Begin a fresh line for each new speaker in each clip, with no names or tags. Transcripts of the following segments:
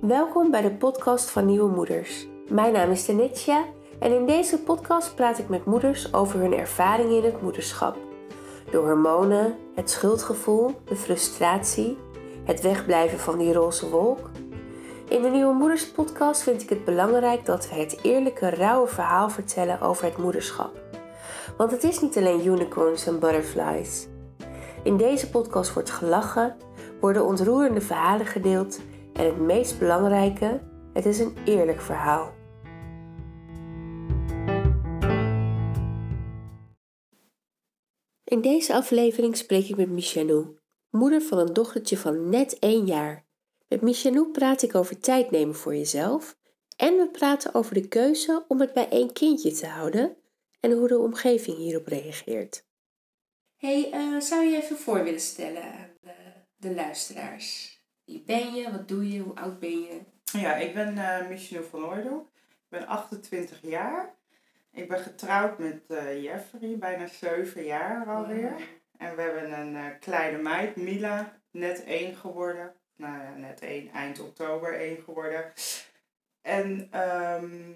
Welkom bij de podcast van Nieuwe Moeders. Mijn naam is Tenetsja en in deze podcast praat ik met moeders over hun ervaringen in het moederschap. De hormonen, het schuldgevoel, de frustratie, het wegblijven van die roze wolk. In de Nieuwe Moeders podcast vind ik het belangrijk dat we het eerlijke, rauwe verhaal vertellen over het moederschap. Want het is niet alleen unicorns en butterflies. In deze podcast wordt gelachen, worden ontroerende verhalen gedeeld en het meest belangrijke, het is een eerlijk verhaal. In deze aflevering spreek ik met Michanou, moeder van een dochtertje van net één jaar. Met Michanou praat ik over tijd nemen voor jezelf en we praten over de keuze om het bij één kindje te houden en hoe de omgeving hierop reageert. Hey, uh, zou je even voor willen stellen aan de, de luisteraars? Wie ben je? Wat doe je? Hoe oud ben je?
Ja, ik ben uh, Michelle van Oordel. Ik ben 28 jaar. Ik ben getrouwd met uh, Jeffrey, bijna 7 jaar alweer. En we hebben een uh, kleine meid, Mila, net 1 geworden. Nou ja, net 1, eind oktober 1 geworden. En um,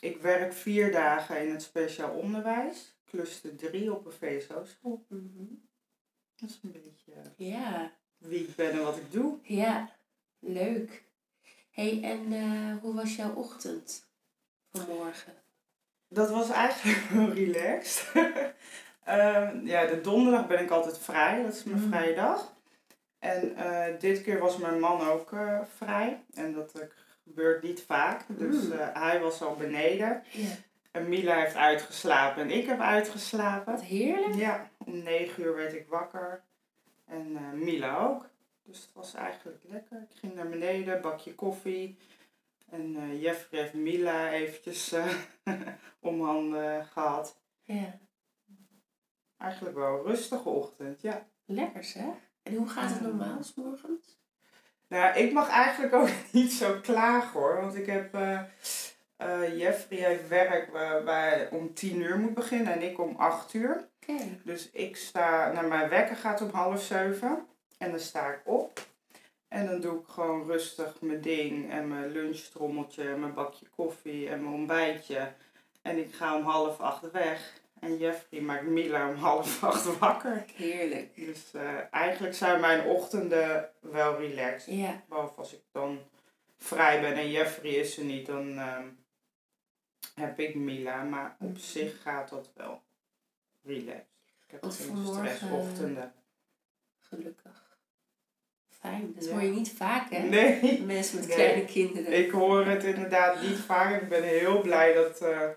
ik werk vier dagen in het speciaal onderwijs. Cluster 3 op een VSO-school. Mm -hmm. Dat is een beetje...
Ja
wie ik ben en wat ik doe.
Ja, leuk. hey, en uh, hoe was jouw ochtend vanmorgen?
Dat was eigenlijk wel relaxed. uh, ja, de donderdag ben ik altijd vrij. Dat is mijn mm. vrije dag. En uh, dit keer was mijn man ook uh, vrij. En dat gebeurt niet vaak. Dus mm. hij was al beneden. Yeah. En Mila heeft uitgeslapen en ik heb uitgeslapen.
Wat heerlijk.
Ja, om negen uur werd ik wakker. En uh, Mila ook. Dus het was eigenlijk lekker. Ik ging naar beneden, bakje koffie. En uh, Jeffrey heeft Mila eventjes uh, om handen gehad.
Ja.
Eigenlijk wel een rustige ochtend, ja.
Lekker zeg. En hoe gaat het normaal s morgens?
Nou, ik mag eigenlijk ook niet zo klagen hoor. Want ik heb... Jeffrey heeft werk waarbij om tien uur moet beginnen en ik om acht uur.
Okay.
Dus ik sta, naar mijn wekker gaat om half zeven. En dan sta ik op. En dan doe ik gewoon rustig mijn ding en mijn lunchtrommeltje, en mijn bakje koffie en mijn ontbijtje. En ik ga om half acht weg. En Jeffrey maakt Mila om half acht wakker.
Heerlijk.
Dus uh, eigenlijk zijn mijn ochtenden wel relaxed.
Ja.
Behalve als ik dan vrij ben en Jeffrey is er niet, dan uh, heb ik Mila. Maar op zich gaat dat wel relaxed. Ik heb
Want
geen stressochtenden.
Gelukkig. Fijn. Dat ja. hoor je niet vaak, hè?
Nee.
Mensen met
nee.
kleine kinderen.
Ik hoor het inderdaad niet vaak. Ik ben heel blij dat, uh,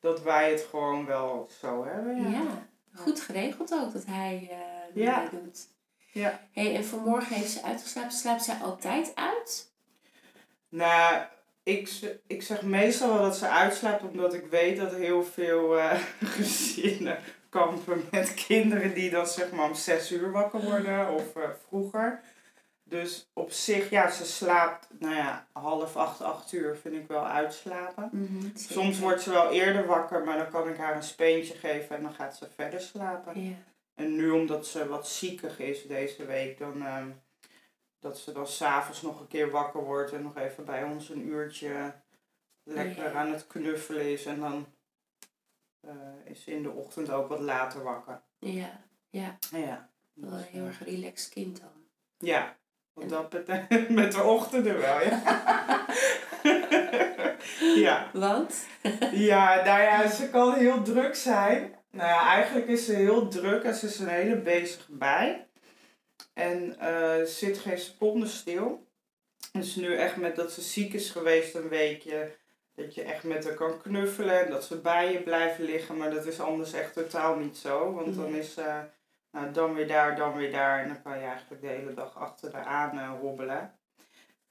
dat wij het gewoon wel zo hebben.
Ja, ja. goed geregeld ook dat hij uh,
ja.
doet.
Ja.
Hey, en vanmorgen heeft ze uitgeslapen. Slaapt zij altijd uit?
Nou, ik, ik zeg meestal wel dat ze uitslaapt omdat ik weet dat heel veel uh, gezinnen kampen met kinderen die dan zeg maar om zes uur wakker worden of uh, vroeger. Dus op zich, ja, ze slaapt, nou ja, half acht, acht uur vind ik wel uitslapen.
Mm -hmm,
Soms wordt ze wel eerder wakker, maar dan kan ik haar een speentje geven en dan gaat ze verder slapen.
Yeah.
En nu omdat ze wat ziekig is deze week, dan uh, dat ze dan s'avonds nog een keer wakker wordt en nog even bij ons een uurtje lekker aan het knuffelen is. En dan uh, is ze in de ochtend ook wat later wakker.
Ja, ja.
Ja.
Wel een heel erg relaxed kind dan.
Ja, wat dat betekent met de ochtenden wel, ja. ja.
Want?
ja, nou ja, ze kan heel druk zijn. Nou ja, eigenlijk is ze heel druk en ze is een hele bezig bij. En uh, zit geen seconde stil. Dus nu echt met dat ze ziek is geweest een weekje, dat je echt met haar kan knuffelen en dat ze bij je blijven liggen. Maar dat is anders echt totaal niet zo. Want dan is ze uh, nou, dan weer daar, dan weer daar. En dan kan je eigenlijk de hele dag achter haar aan uh, hobbelen.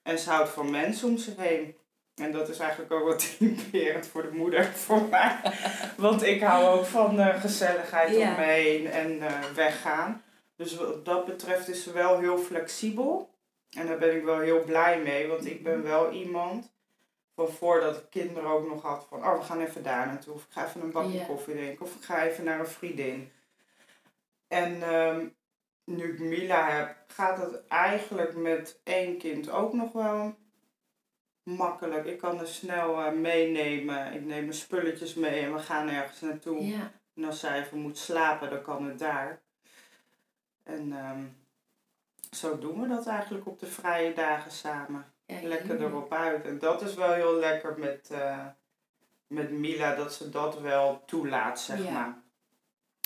En ze houdt van mensen om zich heen. En dat is eigenlijk ook wat typerend voor de moeder voor mij. Want ik hou ook van uh, gezelligheid
Ja.
om me heen en weggaan. Dus wat dat betreft is ze wel heel flexibel. En daar ben ik wel heel blij mee. Want ik ben wel iemand van voordat ik kinderen ook nog had van... Oh, we gaan even daar naartoe. Of ik ga even een bakje koffie drinken. Of ik ga even naar een vriendin. En ehm, nu ik Mila heb, gaat het eigenlijk met één kind ook nog wel makkelijk. Ik kan er snel eh, meenemen. Ik neem mijn spulletjes mee en we gaan ergens naartoe. En als zij even moet slapen, dan kan het daar. En ehm, zo doen we dat eigenlijk op de vrije dagen samen.
Ja,
Lekker erop uit. En dat is wel heel lekker met, eh, met Mila, dat ze dat wel toelaat, zeg
Ja.
maar.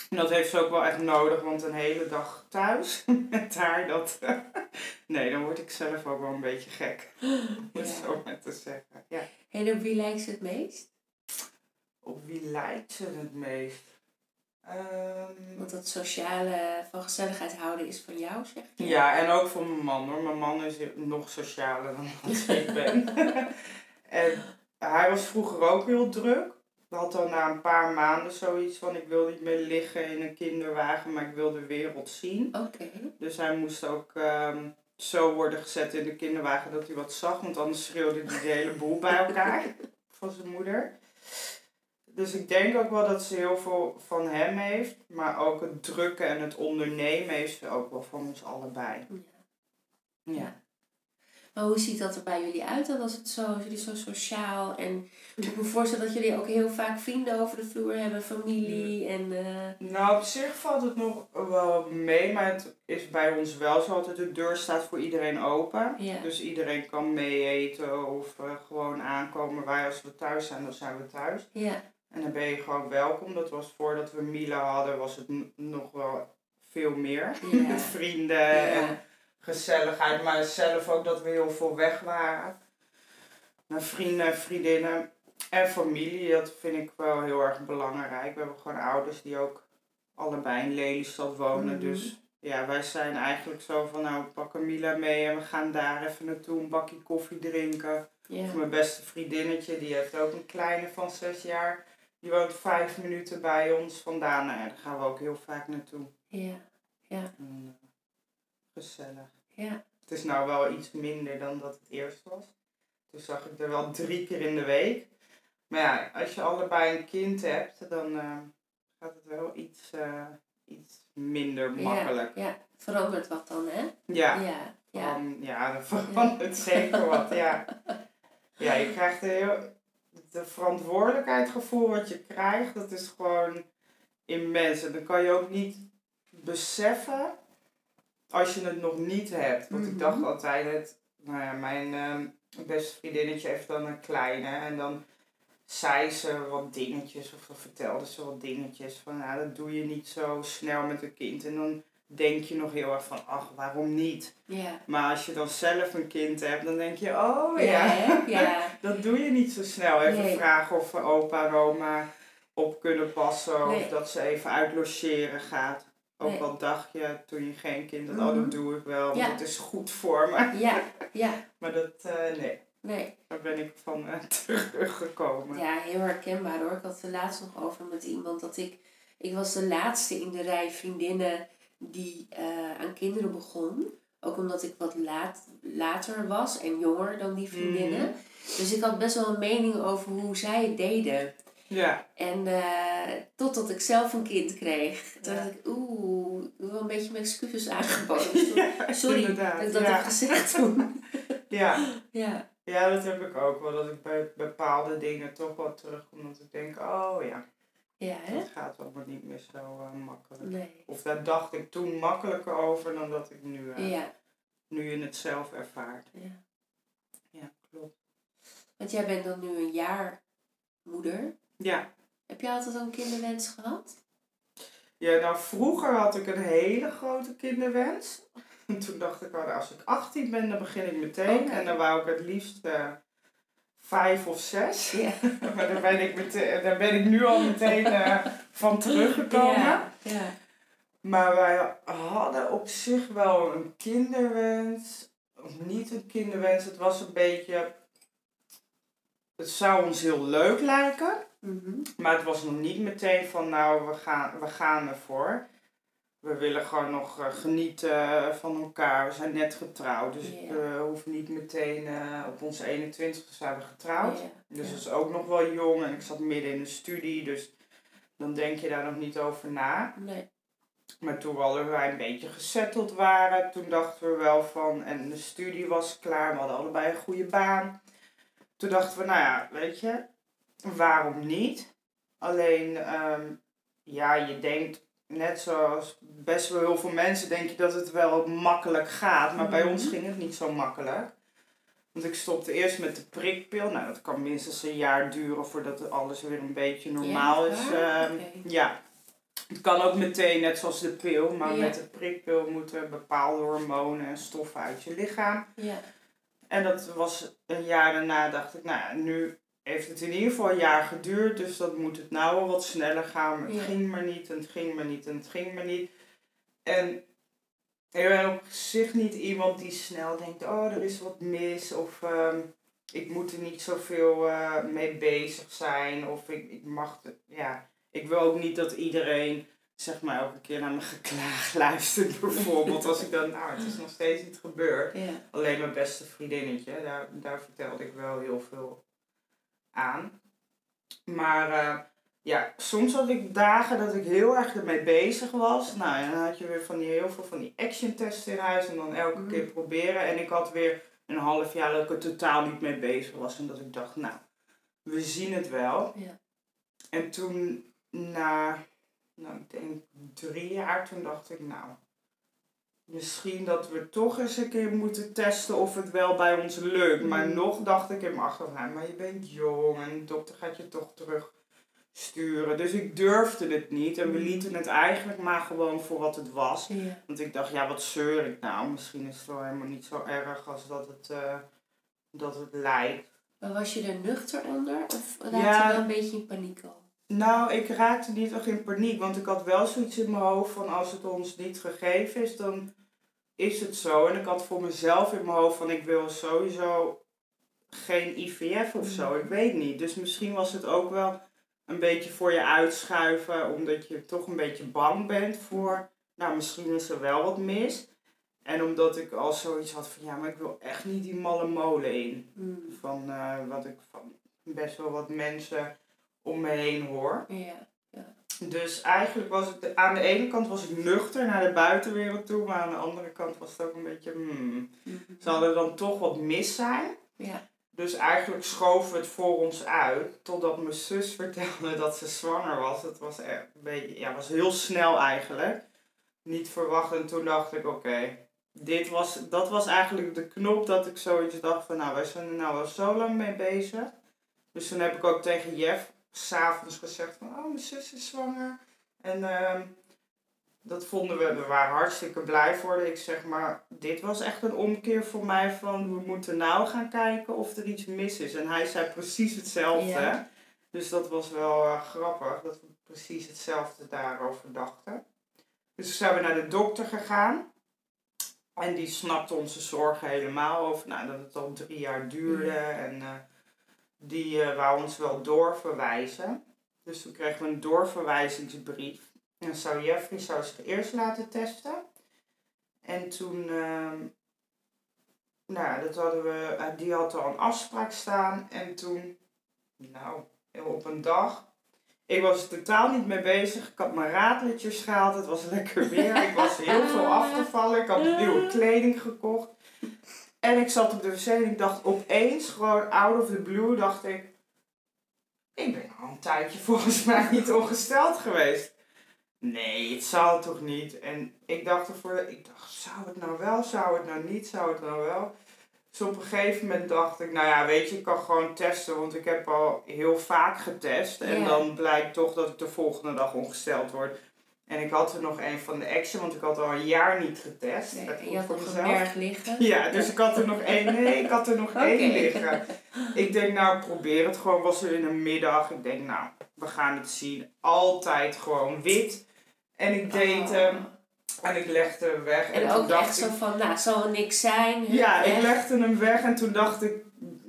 En dat heeft ze ook wel echt nodig, want een hele dag thuis met haar, dat... nee, dan word ik zelf ook wel een beetje gek. Om het zo maar te zeggen. Ja.
En op wie lijkt ze het meest?
Op wie lijkt ze het meest? Ehm,
Want dat sociale, van gezelligheid houden is van jou, zeg je?
Ja, en ook voor mijn man hoor. Mijn man is nog socialer dan dat ik ben. en hij was vroeger ook heel druk. Had al na een paar maanden zoiets van ik wil niet meer liggen in een kinderwagen, maar ik wil de wereld zien.
Oké.
Dus hij moest ook ehm, zo worden gezet in de kinderwagen dat hij wat zag, want anders schreeuwde hij de hele boel bij elkaar van zijn moeder. Dus ik denk ook wel dat ze heel veel van hem heeft, maar ook het drukken en het ondernemen heeft ze ook wel van ons allebei.
Ja.
Ja.
Maar hoe ziet dat er bij jullie uit dan als het zo, als jullie zo sociaal en ik moet me voorstellen dat jullie ook heel vaak vrienden over de vloer hebben, familie en eh,
Nou, op zich valt het nog wel mee, maar het is bij ons wel zo dat de deur staat voor iedereen open.
Ja.
Dus iedereen kan mee eten of eh, gewoon aankomen. Wij als we thuis zijn, dan zijn we thuis.
ja,
En dan ben je gewoon welkom. Dat was voordat we Mila hadden, was het nog wel veel meer. Met vrienden en gezelligheid. Maar zelf ook dat we heel veel weg waren. Naar vrienden, vriendinnen en familie. Dat vind ik wel heel erg belangrijk. We hebben gewoon ouders die ook allebei in Lelystad wonen.
Mhm.
Dus ja, wij zijn eigenlijk zo van nou pakken Mila mee en we gaan daar even naartoe een bakje koffie drinken. Of mijn beste vriendinnetje, die heeft ook een kleine van zes jaar. Die woont vijf minuten bij ons vandaan. Nou ja, daar gaan we ook heel vaak naartoe.
ja, ja,
En, eh, gezellig.
ja,
Het is nou wel iets minder dan dat het eerst was. Toen zag ik er wel drie keer in de week. Maar ja, als je allebei een kind hebt, dan eh, gaat het wel iets, eh, iets minder makkelijk.
Ja, ja, verandert wat dan, hè?
Ja,
Ja, ja,
van, ja dan verandert zeker wat. Ja. ja, je krijgt een heel, de verantwoordelijkheidsgevoel wat je krijgt, dat is gewoon immens. En dan kan je ook niet beseffen als je het nog niet hebt. Want
Mhm.
ik dacht altijd, het, nou ja, mijn ehm, beste vriendinnetje heeft dan een kleine en dan zei ze wat dingetjes of dan vertelde ze wat dingetjes van nou dat doe je niet zo snel met een kind en dan denk je nog heel erg van ach waarom niet
ja.
maar als je dan zelf een kind hebt dan denk je oh ja,
Ja,
dat doe je niet zo snel even
Nee.
vragen of opa en oma op kunnen passen
Nee.
of dat ze even uit logeren gaat ook
Nee.
al dacht je toen je geen kind had, oh
Mhm.
dat doe ik wel, want het is goed voor me.
ja, ja,
Maar dat, eh, nee,
nee.
daar ben ik van eh, teruggekomen.
Ja, heel herkenbaar hoor. Ik had het laatst nog over met iemand dat ik... Ik was de laatste in de rij vriendinnen die eh, aan kinderen begon. Ook omdat ik wat laat, later was en jonger dan die vriendinnen.
Mhm.
Dus ik had best wel een mening over hoe zij het deden.
Ja,
En eh, totdat ik zelf een kind kreeg. Toen
Ja.
dacht ik, oeh, ik wel een beetje mijn excuses aangeboden.
ja
Sorry
inderdaad.
dat ik dat
ja.
heb gezegd toen.
Ja.
ja,
ja, dat heb ik ook wel. Dat ik bij bepaalde dingen toch wel terugkom. Dat ik denk, oh ja,
ja hè?
dat gaat allemaal niet meer zo eh, makkelijk.
Nee.
Of daar dacht ik toen makkelijker over dan dat ik nu, eh,
Ja,
nu in het zelf ervaart.
ja.
Ja, klopt.
Want jij bent dan nu een jaar moeder.
Ja.
Heb je altijd al een kinderwens gehad?
ja, nou vroeger had ik een hele grote kinderwens. En toen dacht ik, oh, als ik 18 ben, dan begin ik meteen. En dan wou ik het liefst eh, vijf of zes.
Ja.
maar daar ben ik, meteen, daar ben ik nu al meteen eh, van teruggekomen.
Ja, ja.
Maar wij hadden op zich wel een kinderwens. Of niet een kinderwens. Het was een beetje. Het zou ons heel leuk lijken.
Mhm.
Maar het was nog niet meteen van nou, we gaan, we gaan ervoor. We willen gewoon nog eh, genieten van elkaar. We zijn net getrouwd. Dus
Ja.
ik eh, hoef niet meteen eh, op onze 21 zijn we getrouwd. Dus dat is ook nog wel jong. En ik zat midden in de studie. Dus dan denk je daar nog niet over na.
Nee.
Maar toen we allebei een beetje gesetteld waren, toen dachten we wel van, en de studie was klaar, we hadden allebei een goede baan. toen dachten we, nou ja, weet je, waarom niet? Alleen, ehm, ja, je denkt, net zoals best wel heel veel mensen, denk je dat het wel makkelijk gaat. Maar bij ons
Mhm.
ging het niet zo makkelijk. Want ik stopte eerst met de prikpil. Nou, dat kan minstens een jaar duren voordat alles weer een beetje normaal
Ja,
is. ehm. Ja. Het kan ook meteen, net zoals de pil. Maar
Ja.
met de prikpil moeten bepaalde hormonen en stoffen uit je lichaam.
Ja.
En dat was een jaar daarna, dacht ik, nou ja, nu heeft het in ieder geval een jaar geduurd, dus dat moet het nou wel wat sneller gaan. Maar het
Ja.
ging maar niet en het ging maar niet en het ging maar niet. En ik ben op zich niet iemand die snel denkt, oh, er is wat mis of ehm, ik moet er niet zoveel eh mee bezig zijn of ik, ik mag, het- ja, ik wil ook niet dat iedereen zeg maar elke keer naar mijn geklaag luistert bijvoorbeeld. Als ik dan, nou, het is nog steeds niet gebeurd.
Ja.
Alleen mijn beste vriendinnetje, daar, daar vertelde ik wel heel veel aan. Maar eh, ja, soms had ik dagen dat ik heel erg ermee bezig was. Nou, en dan had je weer van die, heel veel van die action tests in huis en dan elke
Mhm.
keer proberen. En ik had weer een half jaar dat ik er totaal niet mee bezig was. En dat ik dacht, nou, we zien het wel.
Ja.
En toen, na, nou, ik denk drie jaar, toen dacht ik, nou, misschien dat we toch eens een keer moeten testen of het wel bij ons lukt. Maar
Mm.
nog dacht ik in mijn achterhoofd, maar je bent jong en de dokter gaat je toch terugsturen. Dus ik durfde het niet en we
Mm.
lieten het eigenlijk maar gewoon voor wat het was. Want ik dacht, ja, wat zeur ik nou? Misschien is het wel helemaal niet zo erg als dat het, eh, dat het lijkt.
Maar was je er nuchter onder? Of raakte
Ja.
je wel een beetje in paniek al?
Nou, ik raakte niet echt in paniek, want ik had wel zoiets in mijn hoofd van als het ons niet gegeven is, dan is het zo. En ik had voor mezelf in mijn hoofd van ik wil sowieso geen IVF of zo, ik weet niet. Dus misschien was het ook wel een beetje voor je uitschuiven, omdat je toch een beetje bang bent voor, nou misschien is er wel wat mis. En omdat ik al zoiets had van ja, maar ik wil echt niet die malle molen in.
Mm.
Van eh, wat ik van best wel wat mensen om me heen hoor.
Ja.
Dus eigenlijk was het, aan de ene kant was ik nuchter naar de buitenwereld toe, maar aan de andere kant was het ook een beetje, hmm,
Mhm.
zal er dan toch wat mis zijn?
Ja.
Dus eigenlijk schoven we het voor ons uit, totdat mijn zus vertelde dat ze zwanger was. Het was echt een beetje, ja, was heel snel eigenlijk. Niet verwacht en toen dacht ik, oké, dit was, dat was eigenlijk de knop dat ik zoiets dacht van, nou, wij zijn er nou al zo lang mee bezig. Dus toen heb ik ook tegen Jeff s'avonds gezegd van, oh, mijn zus is zwanger. En ehm, dat vonden we, we waren hartstikke blij voor. Ik zeg maar, dit was echt een omkeer voor mij van, we moeten nou gaan kijken of er iets mis is. En hij zei precies hetzelfde.
Ja.
Dus dat was wel eh, grappig, dat we precies hetzelfde daarover dachten. Dus toen zijn we naar de dokter gegaan. En die snapte onze zorgen helemaal over nou, dat het al drie jaar duurde. En eh, die eh wou ons wel doorverwijzen. Dus toen kregen we een doorverwijzingsbrief. En zou Jeffrey zou zich eerst laten testen. En toen, ehm, nou dat hadden we, eh, die had al een afspraak staan. En toen, nou, op een dag, ik was er totaal niet mee bezig. Ik had mijn raadletjes gehaald, het was lekker weer. Ik was heel veel afgevallen, ik had nieuwe kleding gekocht. En ik zat op de wc en ik dacht opeens, gewoon out of the blue, dacht ik... Ik ben al een tijdje volgens mij niet ongesteld geweest. Nee, het zou toch niet. En ik dacht ervoor, ik dacht, zou het nou wel, zou het nou niet, zou het nou wel? Dus op een gegeven moment dacht ik, nou ja, weet je, ik kan gewoon testen, want ik heb al heel vaak getest. En dan blijkt toch dat ik de volgende dag ongesteld word. En ik had er nog een van de Action, want ik had al een jaar niet getest.
Nee,
Dat
je
ik
had een berg liggen.
Ja, dus ik had er nog één. Nee, ik had er nog één liggen. Ik denk, nou, probeer het gewoon. Was er in een middag. Ik denk, nou, we gaan het zien. Altijd gewoon wit. En ik deed
Oh.
hem. En ik legde hem weg.
En ook
dacht
echt zo van, nou, zal er niks zijn.
Ja, ik legde hem weg. En toen dacht ik,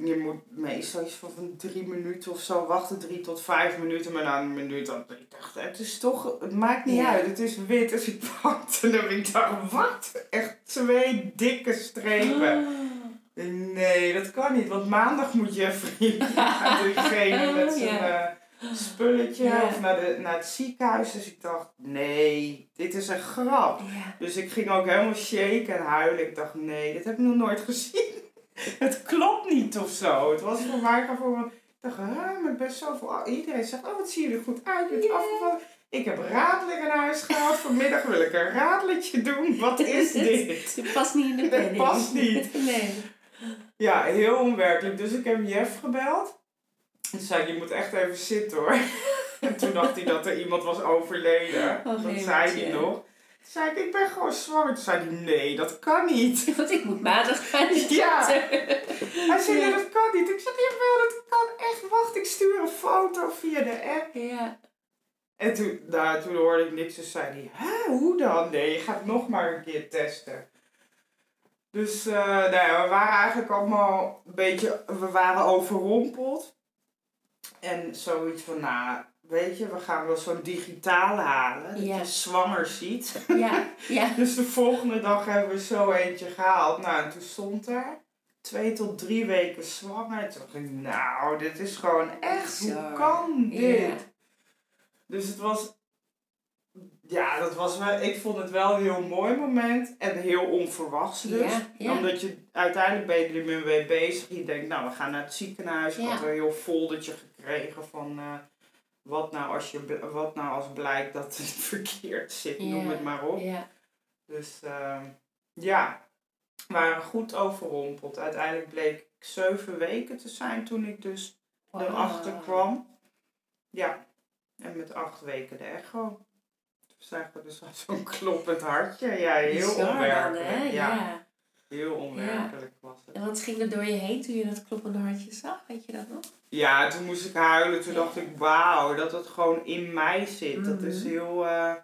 je moet meestal iets van, drie minuten of zo wachten. Drie tot vijf minuten. Maar na een minuut, dan, ik dacht, het is toch, het maakt niet
Ja.
uit. Het is wit. Dus ik pakte hem. Ik dacht, wat? Echt twee dikke strepen.
Oh.
Nee, dat kan niet, want maandag moet Jeffrey naar diegene met zijn eh, spulletje of naar, de, naar het ziekenhuis. Dus ik dacht, nee, dit is een grap. Dus ik ging ook helemaal shaken en huilen. Ik dacht, nee, dit heb ik nog nooit gezien. het klopt niet of zo. Het was voor mij gewoon, ik dacht, maar ik ben zoveel, iedereen zegt, oh wat zie je er goed uit, je bent afgevallen. Ik heb radelen in huis gehaald, vanmiddag wil ik een radeletje doen, wat is dit?
Het past niet in de planning.
past niet.
Nee.
Ja, heel onwerkelijk. Dus ik heb Jeff gebeld. En zei je moet echt even zitten hoor. En toen dacht hij dat er iemand was overleden.
Oh,
dat zei hij nog. Zei ik, ik ben gewoon zwanger. Toen zei hij, nee, dat kan niet.
Want ik moet maandag gaan
Ja. Hij zei, nee, dat kan niet. Ik zeg, jawel, dat kan echt. Wacht, ik stuur een foto via de app.
Ja.
En toen, nou, toen hoorde ik niks. Dus zei hij, hè, hoe dan? Nee, je gaat nog maar een keer testen. Dus eh, nou ja, we waren eigenlijk allemaal een beetje, we waren overrompeld. En zoiets van, nou, weet je, we gaan wel zo'n digitaal halen. Dat je zwanger ziet.
Ja. Ja.
Dus de volgende dag hebben we zo eentje gehaald. Nou, en toen stond er twee tot drie weken zwanger. En toen dacht ik, nou, dit is gewoon echt, hoe kan dit?
Ja.
Dus het was, ja, dat was wel, ik vond het wel een heel mooi moment en heel onverwachts dus.
Ja, ja.
Omdat je uiteindelijk ben je er mee bezig. Je denkt, nou, we gaan naar het ziekenhuis. Ik had een heel foldertje gekregen van eh, wat, nou als je, wat nou als blijkt dat het verkeerd zit, noem het maar op.
Ja.
Dus ehm, ja, we waren goed overrompeld. Uiteindelijk bleek ik zeven weken te zijn toen ik dus erachter kwam. Ja, en met acht weken de echo. Toen zagen we dus al zo'n kloppend hartje. Ja, heel onwerkelijk. ja,
Ja.
Heel onwerkelijk was het.
En wat ging er door je heen toen je dat kloppende hartje zag? Weet je dat nog?
Ja, toen moest ik huilen. Toen
Ja.
dacht ik, wauw, dat het gewoon in mij zit. Dat is
Mhm.
heel, eh,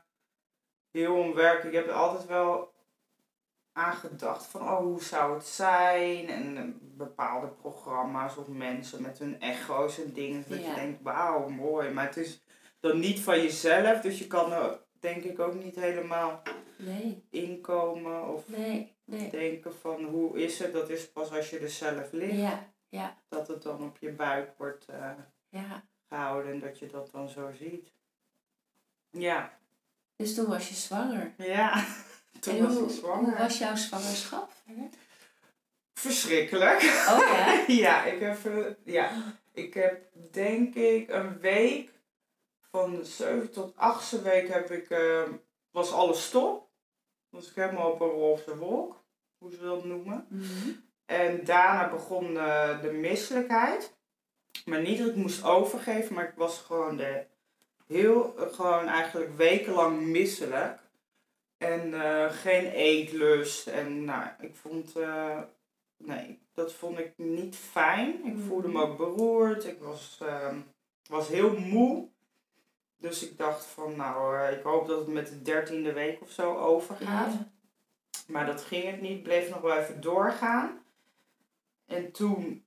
heel onwerkelijk. Ik heb er altijd wel aan gedacht van, oh, hoe zou het zijn? En eh, bepaalde programma's of mensen met hun echo's en dingen. Dat
Ja.
je denkt, wauw, mooi. Maar het is dan niet van jezelf. Dus je kan er denk ik ook niet helemaal
Nee.
inkomen of
Nee. Nee.
denken van, hoe is het? Dat is pas als je er zelf ligt.
Ja. Ja.
Dat het dan op je buik wordt... eh,
Ja.
gehouden en dat je dat dan zo ziet. Ja,
Dus toen was je zwanger.
ja. Toen
en
was
hoe,
ik zwanger.
hoe was jouw zwangerschap?
Verschrikkelijk.
Oh ja?
ja, ik heb, eh, ja, ik heb denk ik een week, van de 7 tot 8e week heb ik, eh, was alles stop. Was ik helemaal op een roze wolk, hoe ze dat noemen.
Mhm.
En daarna begon eh, de misselijkheid. Maar niet dat ik moest overgeven, maar ik was gewoon, de, heel, eh, gewoon eigenlijk wekenlang misselijk. En eh, geen eetlust. En nou, ik vond, eh, nee, dat vond ik niet fijn. Ik voelde me ook beroerd. Ik was, ehm, was heel moe. Dus ik dacht van, nou, eh, ik hoop dat het met de dertiende week of zo overgaat.
Ja.
Maar dat ging het niet, bleef nog wel even doorgaan. En toen,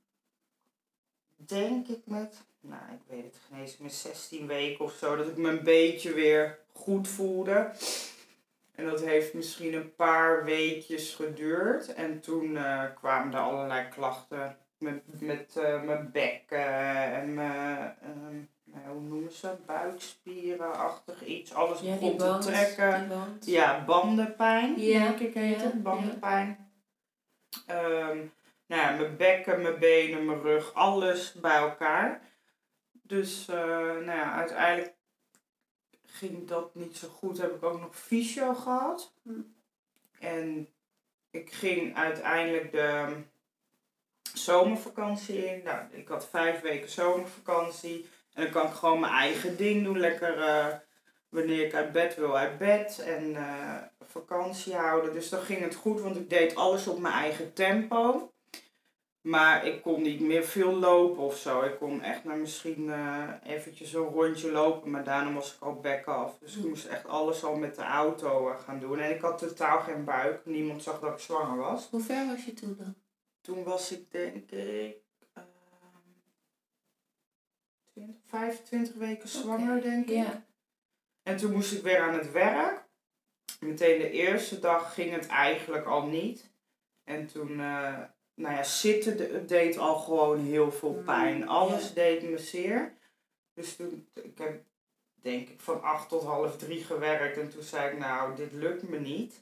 denk ik met, nou ik weet het geen eens, met 16 weken of zo, dat ik me een beetje weer goed voelde. En dat heeft misschien een paar weekjes geduurd. En toen eh, kwamen er allerlei klachten met, met eh, mijn bek eh, en mijn, ehm, hoe noemen ze, buikspierenachtig iets. Alles
Ja,
begon te trekken. Ja, bandenpijn,
Ja,
denk ik heet
ja,
het. Bandenpijn. Ehm, nou ja, mijn bekken, mijn benen, mijn rug, alles bij elkaar. Dus eh, nou ja, uiteindelijk ging dat niet zo goed. Heb ik ook nog fysio gehad.
Hm.
En ik ging uiteindelijk de zomervakantie in. Nou, ik had vijf weken zomervakantie. En dan kan ik gewoon mijn eigen ding doen. Lekker eh, wanneer ik uit bed wil, uit bed. En eh, vakantie houden. Dus dan ging het goed, want ik deed alles op mijn eigen tempo. Maar ik kon niet meer veel lopen of zo. Ik kon echt maar misschien eh eventjes een rondje lopen. Maar daarna was ik al back af. Dus ik moest echt alles al met de auto gaan doen. En ik had totaal geen buik. Niemand zag dat ik zwanger was.
Hoe ver was je toen dan?
Toen was ik denk ik 20, 25 weken zwanger, denk ik.
Ja.
En toen moest ik weer aan het werk. Meteen de eerste dag ging het eigenlijk al niet. En toen, eh, nou ja, zitten de- deed al gewoon heel veel
Mm,
pijn. Alles
ja.
deed me zeer. Dus toen, ik heb denk ik van acht tot half drie gewerkt. En toen zei ik, nou, dit lukt me niet.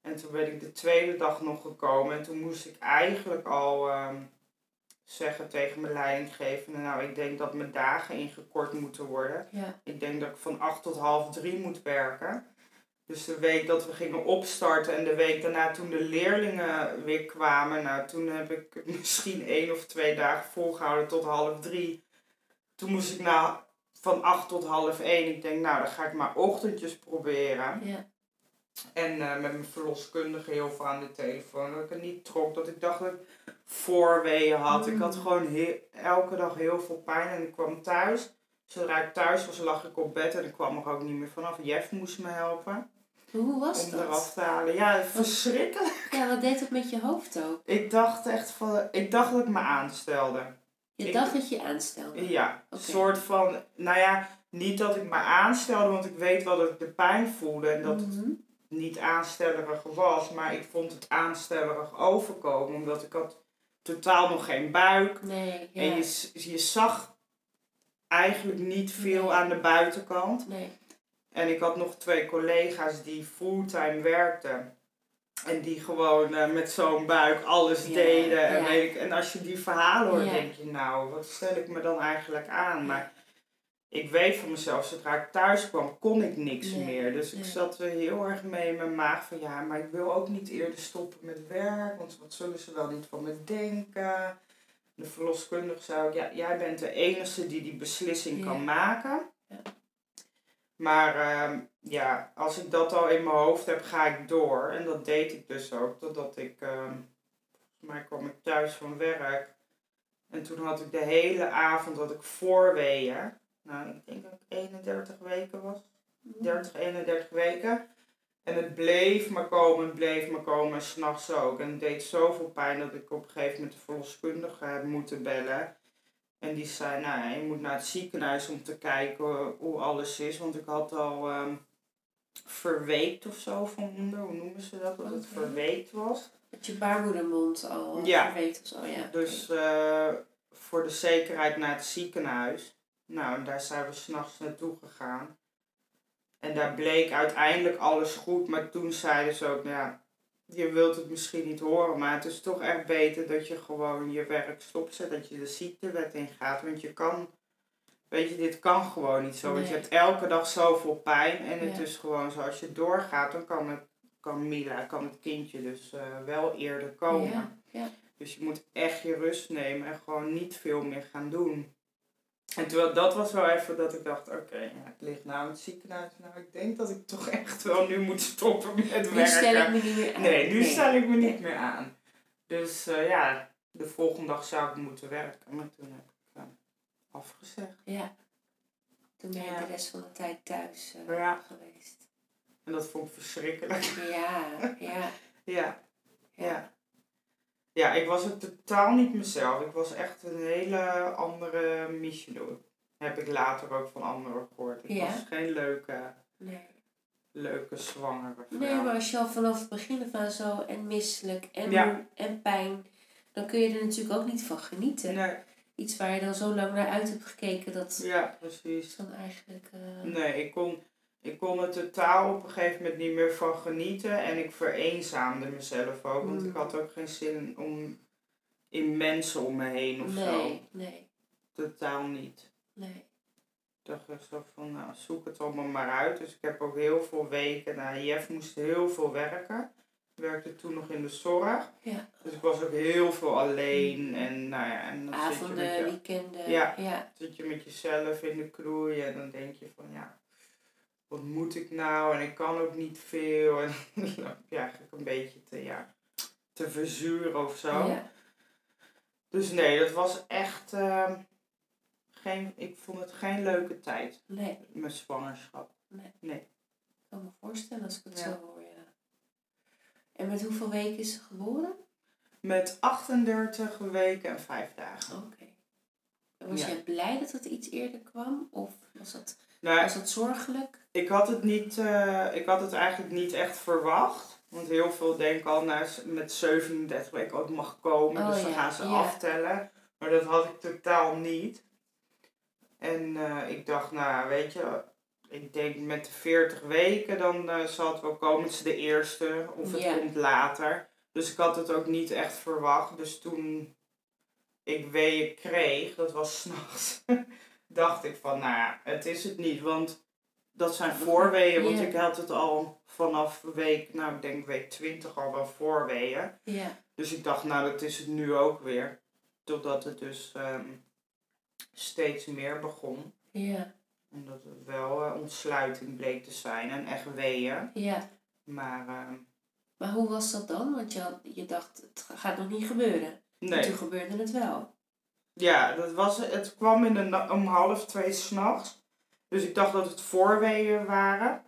En En toen ben ik de tweede dag nog gekomen. En toen moest ik eigenlijk al ehm, zeggen tegen mijn leidinggevende... Nou, ik denk dat mijn dagen ingekort moeten worden.
Ja.
Ik denk dat ik van acht tot half drie moet werken. Dus de week dat we gingen opstarten en de week daarna toen de leerlingen weer kwamen... Nou, toen heb ik misschien één of twee dagen volgehouden tot half drie. Toen moest ik nou van acht tot half één. Ik denk, nou, dan ga ik maar ochtendjes proberen.
Ja.
En eh, met mijn verloskundige heel veel aan de telefoon. Dat ik het niet trok. Dat ik dacht dat ik voorweeën had. Ik had
Mm.
gewoon heel, elke dag heel veel pijn. En ik kwam thuis. Zodra ik thuis was, lag ik op bed. En ik kwam er ook niet meer vanaf. Jeff moest me helpen.
Hoe was
om
dat?
eraf te halen. Ja, verschrikkelijk.
Ja, wat deed het met je hoofd ook?
Ik dacht echt van... Ik dacht dat ik me aanstelde.
Je
Ik-
dacht dat je aanstelde.
Ja, een soort van... Nou ja, niet dat ik me aanstelde. Want ik weet wel dat ik de pijn voelde. En dat het
Mhm.
Niet aanstellerig was, maar ik vond het aanstellerig overkomen, omdat ik had totaal nog geen buik.
Nee, ja.
En je, je zag eigenlijk niet veel
Nee.
aan de buitenkant.
Nee.
En ik had nog twee collega's die fulltime werkten. En die gewoon eh, met zo'n buik alles
Ja,
deden. En,
ja.
weet ik, en als je die verhalen hoort, denk je, nou, wat stel ik me dan eigenlijk aan? Maar ik weet van mezelf, zodra ik thuis kwam, kon ik niks
Nee,
meer. Dus ik zat er heel erg mee in mijn maag van, ja, maar ik wil ook niet eerder stoppen met werk. Want wat zullen ze wel niet van me denken? De verloskundige zei ook, ja, jij bent de enige die die beslissing
Ja.
kan maken.
Ja.
Maar ehm, ja, als ik dat al in mijn hoofd heb, ga ik door. En dat deed ik dus ook. Totdat ik, ehm volgens mij kwam ik thuis van werk. En toen had ik de hele avond dat ik voorweeën. Nou, ik denk dat ik 31 weken was. 30, 31 weken. En het bleef maar komen, het bleef maar komen. En s'nachts ook. En het deed zoveel pijn dat ik op een gegeven moment de verloskundige heb moeten bellen. En die zei, nou je moet naar het ziekenhuis om te kijken hoe alles is. Want ik had al ehm verweekt of zo van onder. Hoe noemen ze dat? Dat het verweekt was.
Dat je baarmoedermond al
Ja.
verweekt of zo, ja.
Dus eh, voor de zekerheid naar het ziekenhuis. Nou, en daar zijn we s'nachts naartoe gegaan. En daar bleek uiteindelijk alles goed. Maar toen zeiden ze ook, nou ja, je wilt het misschien niet horen. Maar het is toch echt beter dat je gewoon je werk stopzet. Dat je de ziektewet ingaat. Want je kan, weet je, dit kan gewoon niet zo. Want je hebt elke dag zoveel pijn. En het
Ja.
is gewoon zo, als je doorgaat, dan kan, het, kan Mila, kan het kindje dus eh, wel eerder komen.
Ja, ja.
Dus je moet echt je rust nemen en gewoon niet veel meer gaan doen. En terwijl dat was wel even dat ik dacht, oké, ja, het ligt nou in het ziekenhuis. Nou, ik denk dat ik toch echt wel nu moet stoppen met
Nu
werken.
stel ik me niet meer aan.
Nee, nu stel ik me
Nee.
niet meer aan. Dus eh, ja, de volgende dag zou ik moeten werken. Maar toen heb ik eh, afgezegd.
Ja. Toen ben je
Ja.
de rest van de tijd thuis eh,
Ja.
geweest.
En dat vond ik verschrikkelijk.
Ja, ja,
Ja,
ja.
Ja. Ik was ook totaal niet mezelf. Ik was echt een hele andere Michelin. Heb ik later ook van anderen gehoord. Ik
Ja?
was geen leuke,
Nee.
leuke zwangere vrouw.
nee, maar als je al vanaf het begin af aan zo en misselijk en
Ja.
en pijn, dan kun je er natuurlijk ook niet van genieten.
Nee,
Iets waar je dan zo lang naar uit hebt gekeken, dat
ja, precies.
dan eigenlijk... eh,
Nee, ik kon, ik kon er totaal op een gegeven moment niet meer van genieten. En ik vereenzaamde mezelf ook. Want
Mm.
ik had ook geen zin om in mensen om me heen of zo.
nee, nee,
Totaal niet.
nee.
Ik dacht echt zo van, nou, zoek het allemaal maar uit. Dus ik heb ook heel veel weken, nou, Jeff moest heel veel werken. Ik werkte toen nog in de zorg.
Ja.
Dus ik was ook heel veel alleen. En nou ja, en dan zit je,
Avonden,
met je,
weekenden.
Ja.
ja.
zit je met jezelf in de knoei. En dan denk je van, ja, wat moet ik nou? En ik kan ook niet veel. En dan loop je eigenlijk een beetje te, ja, te verzuren of zo.
Ja.
Dus nee, dat was echt... ehm, geen, ik vond het geen leuke tijd,
Nee,
mijn zwangerschap.
ik kan me voorstellen als ik het
Ja.
zo hoor, ja. En met hoeveel weken is ze geboren?
Met 38 weken en 5 dagen.
Oké. En Was jij blij dat het iets eerder kwam? Of was dat,
Nou,
was dat zorgelijk?
Ik had het niet, eh, ik had het eigenlijk niet echt verwacht. Want heel veel denken al nou, met 37 weken ook mag komen.
Oh
dus dan
ja,
gaan ze
ja.
aftellen. Maar dat had ik totaal niet. En eh, ik dacht, nou weet je, ik denk met de 40 weken, dan uh, zal het wel komen. Het is de eerste, of het komt later. Dus ik had het ook niet echt verwacht. Dus toen ik weeën kreeg, dat was s'nachts, dacht ik van, nou ja, het is het niet. Want dat zijn voorweeën, want ik had het al vanaf week, nou ik denk week 20 al wel voorweeën.
Ja.
Dus ik dacht, nou dat is het nu ook weer. Totdat het dus ehm, steeds meer begon.
Ja.
En dat het wel eh, ontsluiting bleek te zijn en echt weeën.
Ja.
Maar ehm,
Maar hoe was dat dan? Want je, had, je dacht, het ga- gaat nog niet gebeuren. En
nee.
toen gebeurde het wel.
Ja, dat was, het kwam in de om half twee s'nachts. Dus ik dacht dat het voorweeën waren.